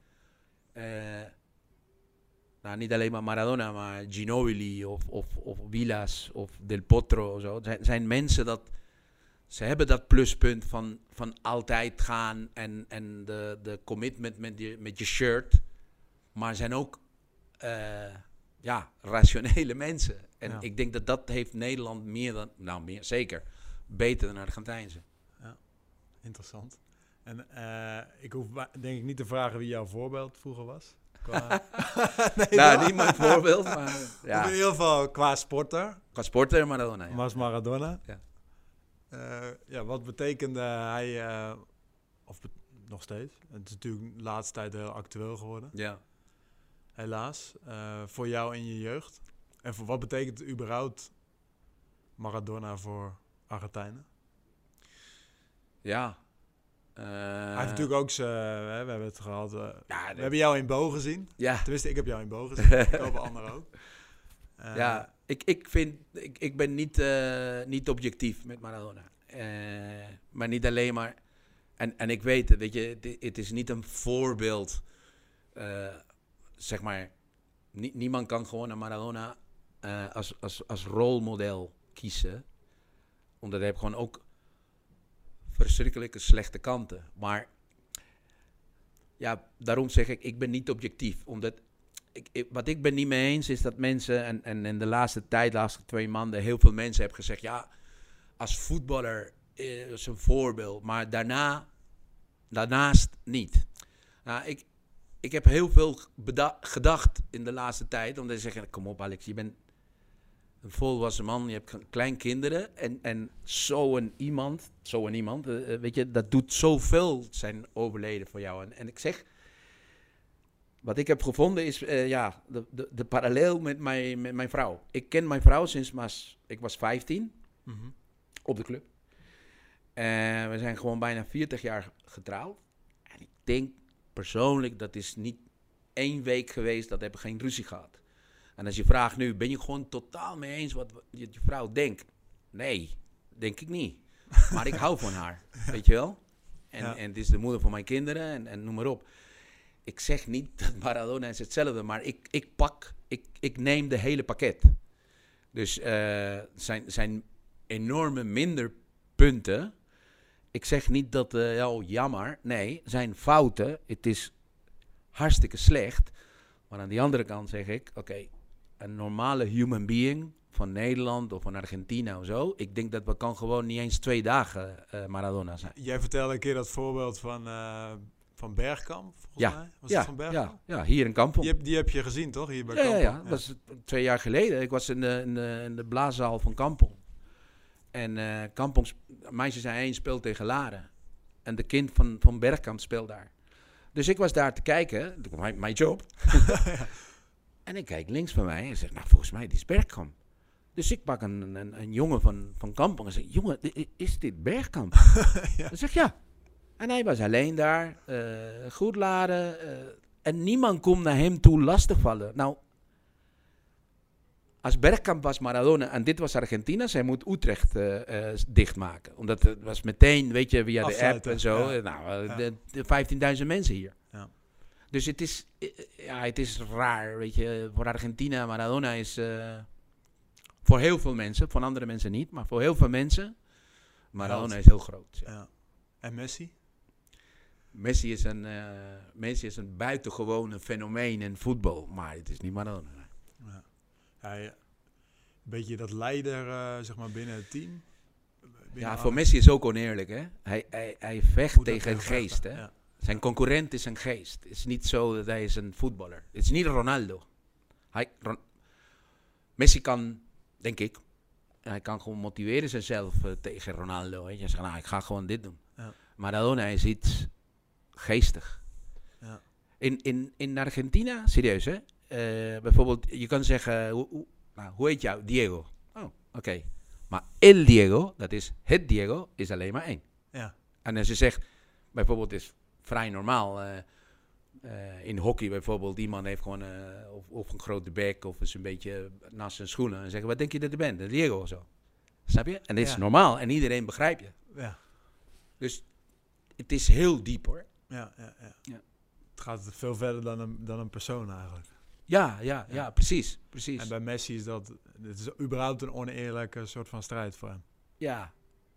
Nou, niet alleen maar Maradona, maar Ginobili of, of, of Villas of Del Potro. of Zo. Het zijn, zijn mensen dat... Ze hebben dat pluspunt van, van altijd gaan en, en de, de commitment met je, met je shirt. Maar zijn ook eh, ja, rationele mensen. En Ja. ik denk dat dat heeft Nederland meer dan... Nou, meer, zeker. Beter dan Argentijnse. interessant. En eh, ik hoef denk ik niet te vragen wie jouw voorbeeld vroeger was. Qua, nee, nou, niet mijn voorbeeld, maar Of in ja, ieder geval qua sporter, qua sporter Maradona. Ja. was Maradona. Ja. Eh, ja, wat betekende hij, eh, of be- nog steeds, het is natuurlijk de laatste tijd heel actueel geworden, ja. helaas, eh, voor jou in je jeugd. En voor wat betekent überhaupt Maradona voor Argentijnen? Ja. Hij Eh, heeft natuurlijk ook zijn, hè, we hebben het gehad, eh, Ja, we hebben jou in Bo gezien. ja, Tenminste, ik heb jou in Bo gezien. ik hoop anderen ook. Eh, ja. Ik, ik vind, ik, ik ben niet, eh, niet objectief met Maradona. Eh, maar niet alleen maar. En, en ik weet het, weet je, het, het is niet een voorbeeld. eh, zeg maar, nie- niemand kan gewoon naar Maradona eh, als, als, als rolmodel kiezen. Omdat hij heeft gewoon ook verschrikkelijke slechte kanten. Maar ja, daarom zeg ik, ik ben niet objectief. Omdat ik, wat ik ben niet mee eens is dat mensen, en, en in de laatste tijd, de laatste twee maanden, heel veel mensen hebben gezegd, ja, als voetballer eh, is een voorbeeld, maar daarna, daarnaast niet. Nou, ik, ik heb heel veel gedacht in de laatste tijd, om te zeggen, kom op Alex, je bent een volwassen man, je hebt kleinkinderen en, en zo'n iemand, zo'n iemand, eh, eh, weet je, dat doet zoveel zijn overleden voor jou. En, en ik zeg, wat ik heb gevonden is, eh, ja, de, de, de parallel met mijn, met mijn vrouw. Ik ken mijn vrouw sinds maar, ik was 15 Mhm. op de club. En we zijn gewoon bijna 40 jaar getrouwd. En ik denk persoonlijk, dat is niet één week geweest, dat hebben we geen ruzie gehad. En als je vraagt nu, ben je gewoon totaal mee eens wat je, je vrouw denkt? Nee, denk ik niet. Maar ik hou van haar, weet je wel? En, Ja. en het is de moeder van mijn kinderen en, en noem maar op. Ik zeg niet dat Maradona is hetzelfde, maar ik, ik pak, ik, ik neem de hele pakket. Dus eh, zijn, zijn enorme minder punten. Ik zeg niet dat, ja, oh, jammer. Nee, zijn fouten. Het is hartstikke slecht. Maar aan die andere kant zeg ik, oké, een normale human being van Nederland of van Argentina of zo. Ik denk dat we kan gewoon niet eens twee dagen eh, Maradona zijn. Jij vertelde een keer dat voorbeeld van, eh, van Bergkamp, volgens Ja, mij. Was ja, het van Bergkamp? ja, ja, hier in Kampong. Die, heb, die heb je gezien, toch? Hier bij Ja, ja, Kampong? ja. Dat was twee jaar geleden. Ik was in de, in de, in de blaaszaal van Kampong. En eh Kampong, sp- meisje zijn één speelt tegen Laren. En de kind van, van Bergkamp speelt daar. Dus ik was daar te kijken, mijn, mijn job. en ik kijk links van mij en zeg, nou volgens mij, dit is Bergkamp. Dus ik pak een, een, een jongen van, van Kampong en zeg, jongen, is dit Bergkamp? Ja. Dan zeg ja. En hij was alleen daar, eh, goed laden. eh, en niemand kon naar hem toe lastigvallen. Nou, als Bergkamp was Maradona en dit was Argentina, zij moet Utrecht eh, dichtmaken. Omdat het was meteen, weet je, via de app en zo. ja. Nou, Ja. de, de 15.000 mensen hier. Dus het is, eh, ja, het is raar, weet je. Voor Argentina, Maradona is eh, voor heel veel mensen, voor andere mensen niet, maar voor heel veel mensen, Maradona is heel groot. ja. Ja. En Messi? Messi is een, eh, Messi is een buitengewone fenomeen in voetbal, maar het is niet Maradona. Ja. Hij, een beetje dat leider, eh, zeg maar, binnen het team. Binnen Ja, voor Messi is ook oneerlijk, hè? Hij, hij, hij vecht tegen een heel geest, hè? Ja. Zijn concurrent is een geest. Het is niet zo dat hij is een voetballer. Het is niet Ronaldo. Hij, Ron- Messi kan, denk ik, hij kan gewoon motiveren zichzelf eh, tegen Ronaldo. Weet je. Hij zegt, nou, ik ga gewoon dit doen. Ja. Maradona is iets geestig. Ja. In, in, in Argentina, serieus hè? Eh, bijvoorbeeld, je kan zeggen, hoe, hoe, nou, hoe heet jou? Diego. Oh, oké. Maar El Diego, dat is het Diego, is alleen maar één. Ja. En als je zegt, bijvoorbeeld, is vrij normaal. eh, eh, in hockey bijvoorbeeld, iemand heeft gewoon eh, of, of een grote bek of is een beetje naast zijn schoenen. En zeggen, wat denk je dat je bent? Een Diego of zo. Snap je? En dit is normaal en iedereen begrijpt je. Ja. Dus het is heel diep hoor. Ja, ja, ja. Ja. Het gaat veel verder dan een, dan een persoon eigenlijk. Ja, ja, ja, Ja. precies. precies. En bij Messi is dat, het is überhaupt een oneerlijke soort van strijd voor hem. Ja,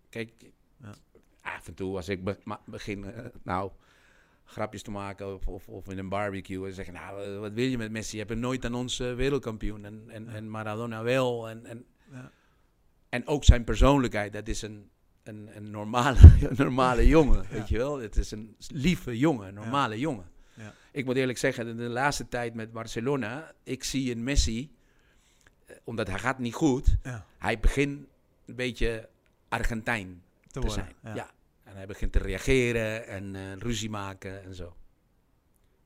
kijk, Ja. af en toe als ik be- begin, nou, grapjes te maken of, of, of in een barbecue en zeggen, nou, eh, wat wil je met Messi? Je hebt hem nooit aan ons wereldkampioen en, en, Ja. en Maradona wel. En, en, Ja. en ook zijn persoonlijkheid, dat is een, een, een normale, een normale jongen, weet je wel? Het is een lieve jongen, een normale jongen. Ja. Ik moet eerlijk zeggen, in de laatste tijd met Barcelona, ik zie in Messi, eh, omdat hij gaat niet goed, Ja, hij begint een beetje Argentijn te te worden. zijn. Ja. En hij begint te reageren en eh, ruzie maken en zo.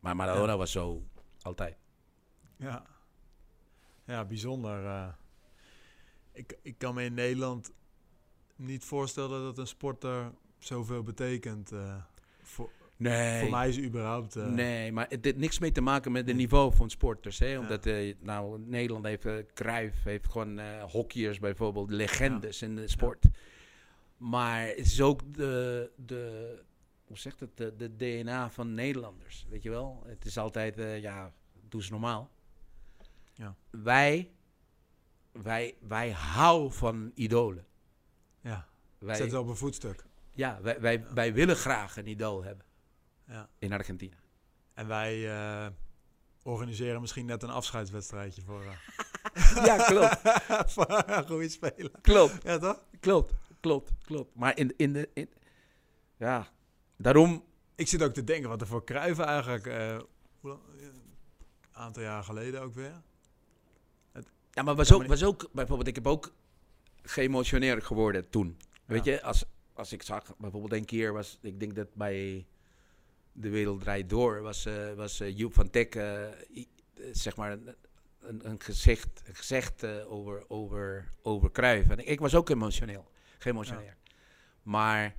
Maar Maradona was zo altijd. Ja, ja bijzonder. eh. ik, ik kan me in Nederland niet voorstellen dat een sporter zoveel betekent. eh, voor, Nee. voor mij is überhaupt... Nee, maar het heeft niks mee te maken met het niveau van sporters. Hè? Omdat eh, nou, Nederland heeft, Cruijff heeft gewoon hockeyers bijvoorbeeld, legendes in de sport. Maar het is ook de, de hoe zegt het, de, de DNA van Nederlanders, weet je wel? Het is altijd, eh, ja, doe eens normaal. Ja. Wij wij, wij houden van idolen. Ja, Wij, zet het op een voetstuk. ja, wij, wij, wij willen graag een idool hebben Ja. in Argentinië. En wij eh, organiseren misschien net een afscheidswedstrijdje voor, eh, Ja, klopt. voor een goede speler. klopt. Ja, toch? Klopt, klopt, klopt. Maar in, in de... In, ja, daarom... Ik zit ook te denken wat er voor Kruiven eigenlijk... eh, hoe lang- een aantal jaar geleden ook weer. Ja, maar was Ja, ook, maar- was ook... Bijvoorbeeld, ik heb ook geëmotioneerd geworden toen. Weet Ja. je, als, als ik zag... Bijvoorbeeld een keer was... Ik denk dat bij De Wereld Draait Door... Was, eh was eh, Joep van Teck... eh, eh, zeg maar... Een, een, gezicht, een gezegd eh, over, over, over Cruijff. En ik was ook emotioneel. Geëmotioneerd. Maar...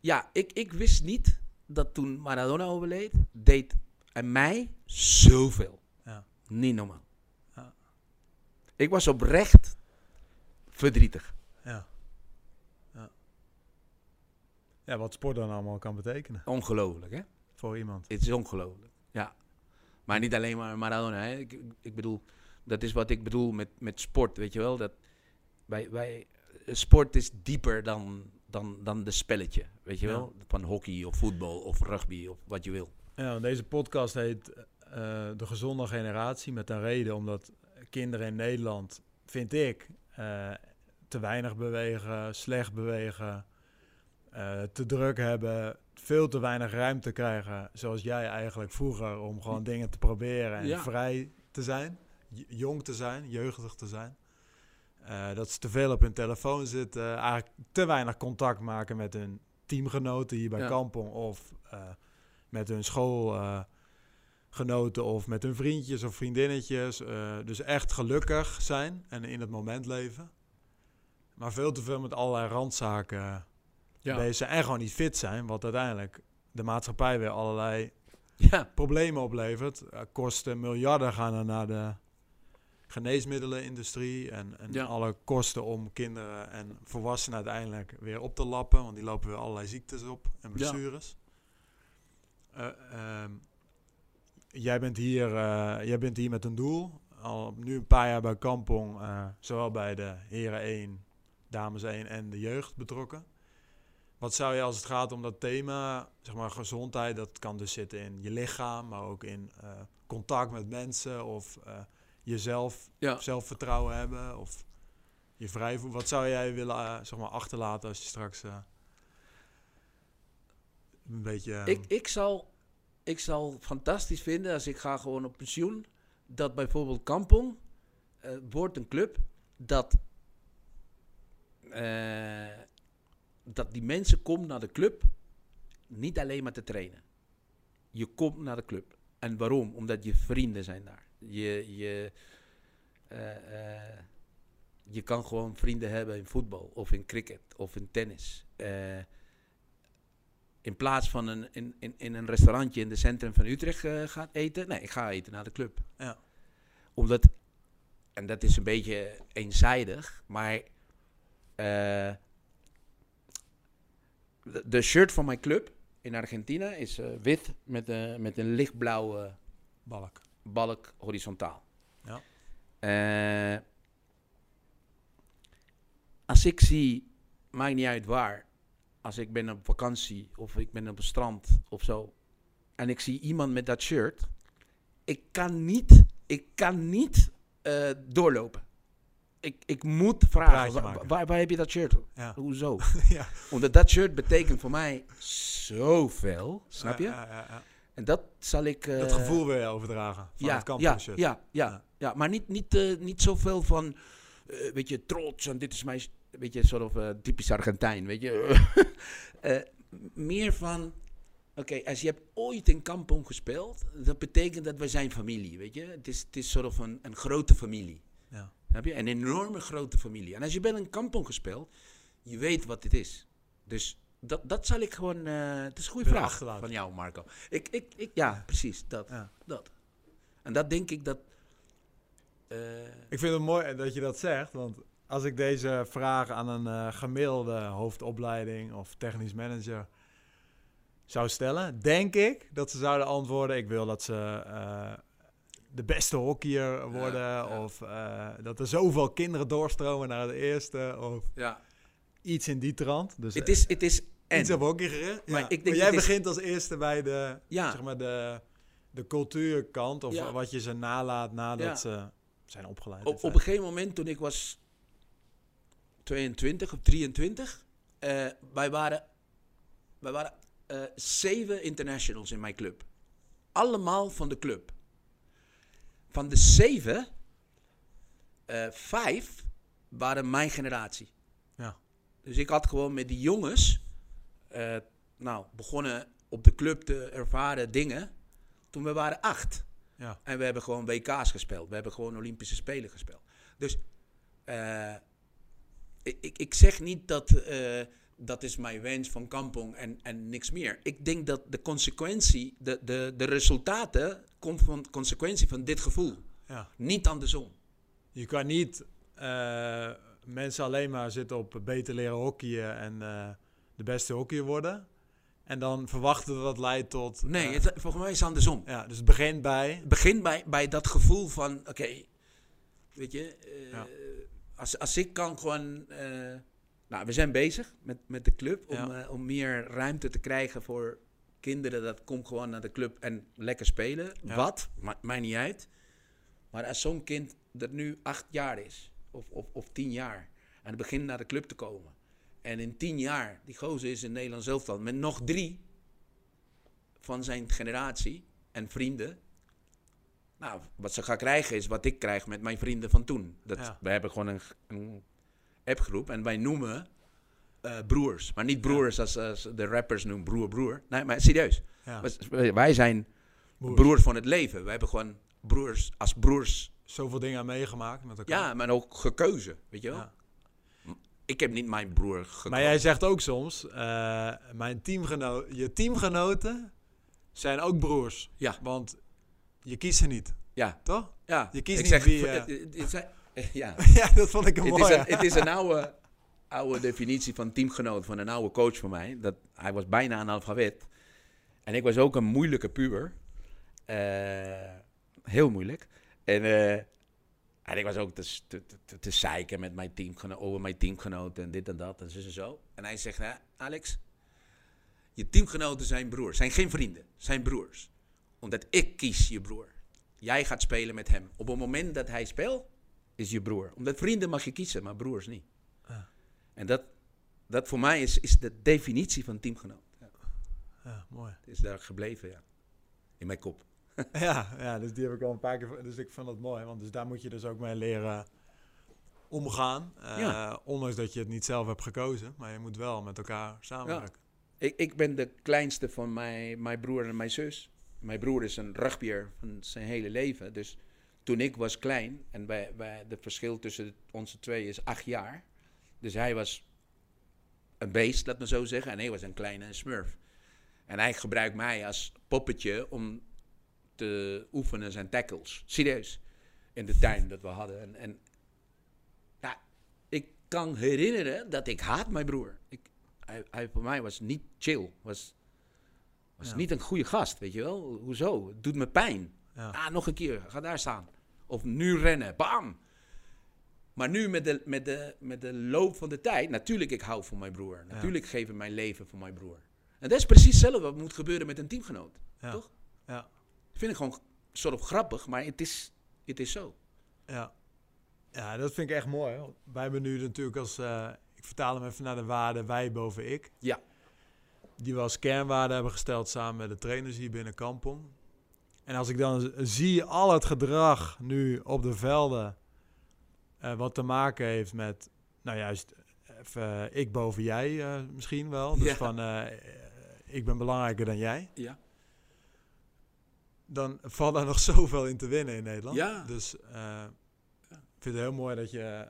Ja, ik, ik wist niet dat toen Maradona overleed... Deed aan mij zoveel. Ja. Niet normaal. Ja. Ik was oprecht verdrietig. Ja. ja. Ja, wat sport dan allemaal kan betekenen Ongelooflijk, hè? voor iemand. Het is ongelooflijk. Ja. Maar niet alleen maar Maradona, hè? Ik, ik bedoel, dat is wat ik bedoel met, met sport, weet je wel? Dat wij, wij, sport is dieper dan, dan, dan de spelletje, weet je Ja. wel? Van hockey of voetbal of rugby of wat je wil. Ja, deze podcast heet eh, De Gezonde Generatie met een reden. Omdat kinderen in Nederland, vind ik, eh, te weinig bewegen, slecht bewegen, eh, te druk hebben, veel te weinig ruimte krijgen. Zoals jij eigenlijk vroeger, om gewoon dingen te proberen en Ja. vrij te zijn, jong te zijn, jeugdig te zijn. Eh, dat ze te veel op hun telefoon zitten, eigenlijk te weinig contact maken met hun teamgenoten hier bij Ja. Kampong of eh, met hun schoolgenoten of met hun vriendjes of vriendinnetjes. Eh, dus echt gelukkig zijn en in het moment leven. Maar veel te veel met allerlei randzaken bezig zijn en gewoon niet fit zijn. Wat uiteindelijk de maatschappij weer allerlei Ja, problemen oplevert. Kosten miljarden gaan er naar de geneesmiddelenindustrie. En, en Ja. alle kosten om kinderen en volwassenen uiteindelijk weer op te lappen. Want die lopen weer allerlei ziektes op en blessures. Eh, ehm, jij, bent hier, eh, jij bent hier met een doel. Al nu een paar jaar bij Kampong. eh, zowel bij de heren 1, dames 1 en de jeugd betrokken. Wat zou je als het gaat om dat thema, zeg maar gezondheid, dat kan dus zitten in je lichaam, maar ook in contact met mensen of jezelf, ja. zelfvertrouwen hebben of je vrij voelen. Wat zou jij willen eh, zeg maar achterlaten als je straks eh, een beetje... eh, Ik, ik, zal, ik zal fantastisch vinden als ik ga gewoon op pensioen. Dat bijvoorbeeld Kampong eh, wordt een club dat, dat die mensen komen naar de club niet alleen maar te trainen. Je komt naar de club. En waarom? Omdat je vrienden zijn daar. Je, je, eh, eh, je kan gewoon vrienden hebben in voetbal of in cricket of in tennis. Eh, in plaats van een, in, in, in een restaurantje in het centrum van Utrecht gaat eten. Nee, ik ga eten naar de club. Ja. Omdat, en dat is een beetje eenzijdig, maar de, shirt van mijn club in Argentina is wit met, met een lichtblauwe balk. Balk horizontaal. Ja. Eh, als ik zie, maakt niet uit waar, als ik ben op vakantie of ik ben op een strand of zo, en ik zie iemand met dat shirt, ik kan niet, ik kan niet eh, doorlopen. Ik, ik moet vragen, Praatje wa- maken. waar, waar heb je dat shirt? Ja. Hoezo? ja. Omdat dat shirt betekent voor mij zoveel, snap je? Ja, ja, ja. En dat zal ik... Dat eh, gevoel weer overdragen van ja, het ja, kampioenschap. ja, ja, Ja. ja, maar niet, niet, eh, niet zoveel van, eh, weet je, trots en dit is mijn, weet je, soort of typisch Argentijn, weet je. Meer van, oké, als je hebt ooit in Kampong gespeeld, dat betekent dat wij zijn familie, weet je. Het is, het is soort of een, een grote familie, Ja. heb je? Een enorme grote familie. En als je bij een Kampong gespeeld, je weet wat dit is. Dus dat, dat zal ik gewoon, eh, het is een goede vraag achterlaten. van jou, Marco. Ik, ik, ik, ja, precies, dat. Ja. Dat. En dat denk ik dat. eh, Ik vind het mooi dat je dat zegt, want als ik deze vraag aan een eh, gemiddelde hoofdopleiding of technisch manager zou stellen, denk ik dat ze zouden antwoorden: ik wil dat ze eh, de beste hockeyer worden. ja. Of eh, dat er zoveel kinderen doorstromen naar het eerste. Of Ja. iets in die trant. Dus Het is, het is eh, iets en. op hockey gericht. Maar Ja. ik denk jij begint als eerste bij de, Ja. zeg maar de, de cultuurkant. Of Ja. wat je ze nalaat nadat Ja. ze zijn opgeleid. Op, op een gegeven moment, toen ik was 22 of 23, eh, wij waren, wij waren eh, zeven internationals in mijn club. Allemaal van de club. Van de zeven, eh, vijf waren mijn generatie. Ja. Dus ik had gewoon met die jongens, eh, nou, begonnen op de club te ervaren dingen toen we waren acht. Ja. En we hebben gewoon WK's gespeeld. We hebben gewoon Olympische Spelen gespeeld. Dus eh, ik, ik, zeg niet dat eh, dat is mijn wens van Kampong en, en niks meer. Ik denk dat de consequentie, de, de, de resultaten, komt van consequentie van dit gevoel. Ja. Niet andersom. Je kan niet mensen alleen maar zitten op beter leren hockeyen en de beste hockeyer worden. En dan verwachten dat dat leidt tot... Nee, eh, het, volgens mij is het andersom. ja, dus het begint bij... Het begint bij, bij dat gevoel van, oké, weet je, eh, Ja. als, als ik kan gewoon... eh, nou, we zijn bezig met, met de club om, Ja. om meer ruimte te krijgen voor kinderen. Dat komt gewoon naar de club en lekker spelen. Ja. Wat? Ma mij niet uit. Maar als zo'n kind dat nu acht jaar is, of, of, of tien jaar, en het begint naar de club te komen. En in tien jaar, die gozer is in Nederland zelf dan, met nog drie van zijn generatie en vrienden. Nou, wat ze gaan krijgen is wat ik krijg met mijn vrienden van toen. Dat, Ja. We hebben gewoon een, een appgroep en wij noemen eh, broers. Maar niet broers als, als de rappers noemen broer, broer. Nee, maar serieus. Ja, Wij- zijn broers. broers van het leven. We hebben gewoon broers als broers. Zoveel dingen meegemaakt met elkaar. Ja, maar ook gekeuzen, weet je wel. Ik heb niet mijn broer gekozen. Maar jij zegt ook soms, eh, mijn teamgeno je teamgenoten zijn ook broers. Ja. Want je kiest ze niet, Ja, toch? ja. Je kiest ik niet zeg, wie, eh, eh, zijn- ja. ja, dat vond ik een Het is een, het is een oude, oude definitie van teamgenoot van een oude coach van mij. Dat, hij was bijna analfabet. En ik was ook een moeilijke puber. Heel moeilijk. En, en ik was ook te, te, te, te zeiken met mijn teamgeno over mijn teamgenoten en dit en dat en zo en zo. En hij zegt, "Ja, Alex, je teamgenoten zijn broers. Zijn geen vrienden, zijn broers. Omdat ik kies je broer. Jij gaat spelen met hem. Op het moment dat hij speelt, is je broer. Omdat vrienden mag je kiezen, maar broers niet. En dat, dat voor mij is, is de definitie van teamgenoot. Ja, Ja, mooi. het is daar gebleven, ja. In mijn kop. Ja, ja, dus die heb ik al een paar keer. Dus ik vond dat mooi, want dus daar moet je dus ook mee leren omgaan. Eh, Ja. Ondanks dat je het niet zelf hebt gekozen, maar je moet wel met elkaar samenwerken. Ik, ik ben de kleinste van mijn, mijn broer en mijn zus. Mijn broer is een rugbier van zijn hele leven. Dus toen ik was klein, en wij, wij, de verschil tussen onze twee is acht jaar. Dus hij was een beest, laat me zo zeggen. En hij was een kleine smurf. En hij gebruikt mij als poppetje om te oefenen zijn tackles. Serieus. In de tuin dat we hadden. En, en ik kan herinneren dat ik haat mijn broer. Ik, hij, hij voor mij was niet chill. Was, was Ja. niet een goede gast, weet je wel. Hoezo? Het doet me pijn. Ja. Ah, nog een keer. Ga daar staan. Of nu rennen. Bam! Maar nu met de, met, de, met de loop van de tijd, natuurlijk ik hou van mijn broer. Natuurlijk geef ik mijn leven voor mijn broer. En dat is precies hetzelfde wat moet gebeuren met een teamgenoot. Ja. Toch? Ja. Vind ik gewoon soort of grappig, maar het is, het is zo. Ja. ja, dat vind ik echt mooi. hoor. Wij hebben nu natuurlijk als, eh, ik vertaal hem even naar de waarde wij boven ik. Ja. Die we als kernwaarde hebben gesteld samen met de trainers hier binnen Kampong. En als ik dan zie al het gedrag nu op de velden, eh, wat te maken heeft met, nou juist, even, eh, ik boven jij misschien wel. Dus Ja. van, ik ben belangrijker dan jij. Ja. Dan valt daar nog zoveel in te winnen in Nederland. Ja. Dus eh, ik vind het heel mooi dat je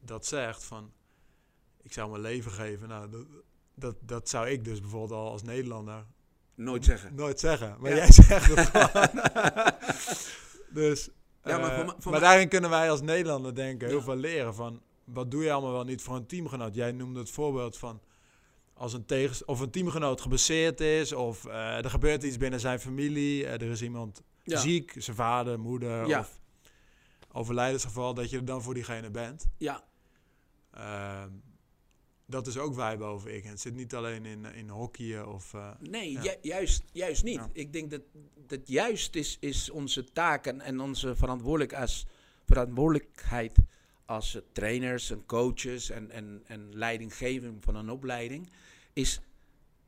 dat zegt van ik zou mijn leven geven. Nou, dat, dat, dat zou ik dus bijvoorbeeld al als Nederlander Nooit zeggen. nooit zeggen. Maar Ja. jij zegt het gewoon. dus, Ja, maar eh, voor me- voor maar daarin kunnen wij als Nederlander denken heel veel leren van wat doe je allemaal wel niet voor een teamgenoot. Jij noemde het voorbeeld van als een, tegens of een teamgenoot geblesseerd is, of eh, er gebeurt iets binnen zijn familie, eh, er is iemand Ja. ziek, zijn vader, moeder, Ja. of overlijdensgeval, dat je er dan voor diegene bent. Ja, Ehm, dat is ook wij boven ik. En het zit niet alleen in, in hockeyen of... eh, nee, Ja. ju- juist, juist niet. Ik denk dat, dat juist is, is onze taak en, en onze verantwoordelijk als, verantwoordelijkheid als eh, trainers en coaches en, en, en leidinggeving van een opleiding, is,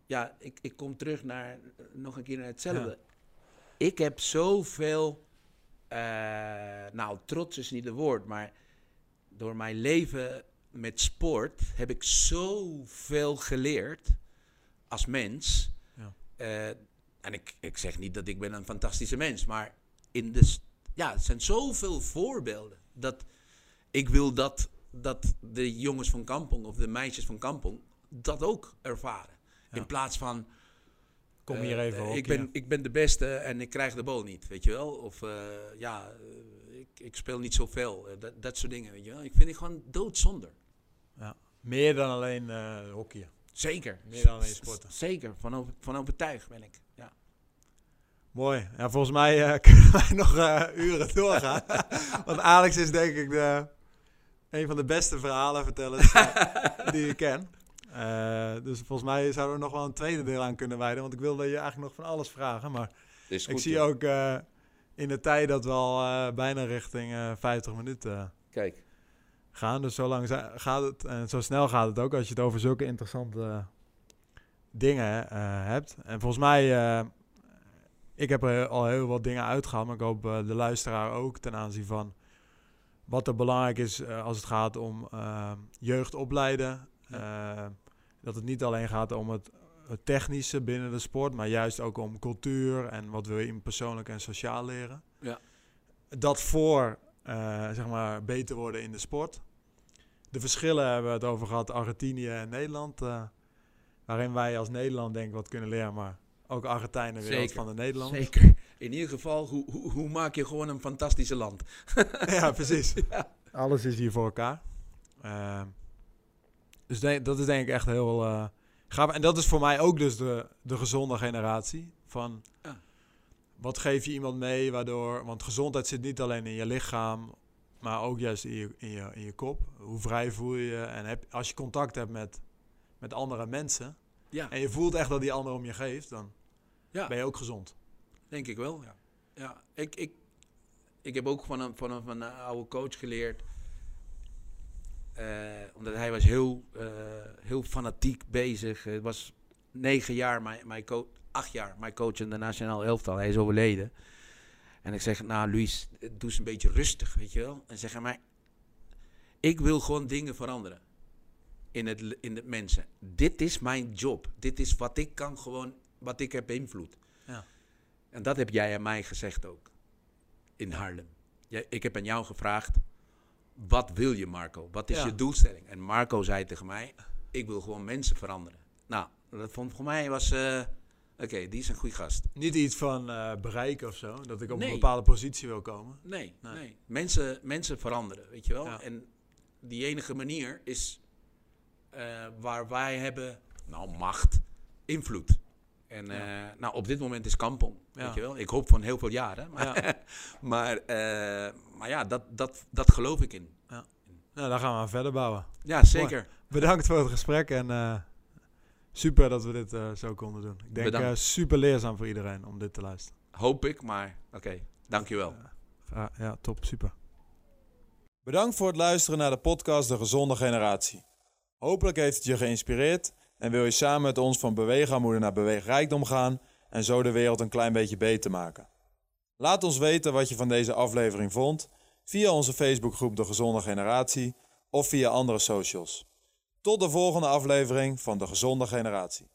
ja, ik, ik kom terug naar, nog een keer naar hetzelfde. Ik heb zoveel, eh, nou trots is niet het woord, maar door mijn leven met sport heb ik zoveel geleerd als mens. Ja. Eh, en ik, ik zeg niet dat ik ben een fantastische mens, maar in de, ja, het zijn zoveel voorbeelden dat ik wil dat, dat de jongens van Kampong of de meisjes van Kampong dat ook ervaren. Ja. In plaats van kom hier eh, even ik hockeyen. ben, ik ben de beste en ik krijg de bal niet, weet je wel? Of eh, ja, eh, ik, ik speel niet zoveel. dat, dat soort dingen, weet je wel? Ik vind het gewoon doodzonde. Meer dan alleen eh hockeyen. Zeker. Meer dan alleen sporten. Zeker, van, over, van overtuigd ben ik. Ja. Mooi. Ja, volgens mij kunnen wij nog uren doorgaan. Want Alex is denk ik de, een van de beste verhalenvertellers die ik ken. Eh, dus volgens mij zouden we nog wel een tweede deel aan kunnen wijden. Want ik wilde je eigenlijk nog van alles vragen. Maar Is ik zie ook eh, in de tijd dat we al eh, bijna richting eh 50 minuten Kijk, gaan. Dus zo lang gaat het en zo snel gaat het ook als je het over zulke interessante dingen hebt. En volgens mij, ik heb er al heel wat dingen uitgehaald, maar ik hoop de luisteraar ook ten aanzien van wat er belangrijk is als het gaat om jeugd opleiden. Dat het niet alleen gaat om het, het technische binnen de sport, maar juist ook om cultuur en wat wil je in persoonlijk en sociaal leren. Ja. Dat voor eh, zeg maar beter worden in de sport. De verschillen hebben we het over gehad, Argentinië en Nederland. eh, waarin wij als Nederland denk ik wat kunnen leren, maar ook Argentijnen weer wat van de Nederlanders. zeker. In ieder geval, hoe, hoe, hoe maak je gewoon een fantastische land? ja, precies. Ja. Alles is hier voor elkaar. Ehm, dus dat is denk ik echt heel eh, gaaf. En dat is voor mij ook dus de, de gezonde generatie. Van Ja. wat geef je iemand mee waardoor... Want gezondheid zit niet alleen in je lichaam, maar ook juist in je, in je, in je kop. Hoe vrij voel je je? En heb, als je contact hebt met, met andere mensen... Ja, en je voelt echt dat die ander om je geeft, dan ja ben je ook gezond. denk ik wel. Ja. Ja, ik, ik, ik heb ook van een, van een, van een oude coach geleerd. Eh, omdat hij was heel, eh, heel fanatiek bezig. Het was negen jaar, mijn, mijn coach, acht jaar, mijn coach in de nationaal elftal. Hij is overleden. En ik zeg, nou Luis, doe eens een beetje rustig, weet je wel. En zeg maar ik wil gewoon dingen veranderen. In het, in het mensen. Dit is mijn job. Dit is wat ik kan gewoon, wat ik heb invloed. Ja. En dat heb jij aan mij gezegd ook. In Haarlem. Jij- ik heb aan jou gevraagd, wat wil je Marco? Wat is Ja. je doelstelling? En Marco zei tegen mij, ik wil gewoon mensen veranderen. Nou, dat vond voor mij was, eh, oké, die is een goede gast. Niet iets van eh bereiken of zo, dat ik op Nee. een bepaalde positie wil komen. Nee, nee. Nee. Mensen, mensen veranderen, weet je wel. Ja. En die enige manier is eh, waar wij hebben, nou, macht, invloed. En Ja. eh, nou, op dit moment is Kampong, Ja. weet je wel. Ik hoop van heel veel jaren. Maar Ja. maar, eh, maar ja, dat, dat, dat geloof ik in. Nou, daar gaan we aan verder bouwen. Ja, zeker. Bedankt voor het gesprek en eh, super dat we dit zo konden doen. Ik denk super leerzaam voor iedereen om dit te luisteren. Hoop ik, maar oké. Dankjewel. Ja, ja, top, super. Bedankt voor het luisteren naar de podcast De Gezonde Generatie. Hopelijk heeft het je geïnspireerd en wil je samen met ons van beweegarmoede naar beweegrijkdom gaan en zo de wereld een klein beetje beter maken. Laat ons weten wat je van deze aflevering vond via onze Facebookgroep De Gezonde Generatie of via andere socials. Tot de volgende aflevering van De Gezonde Generatie.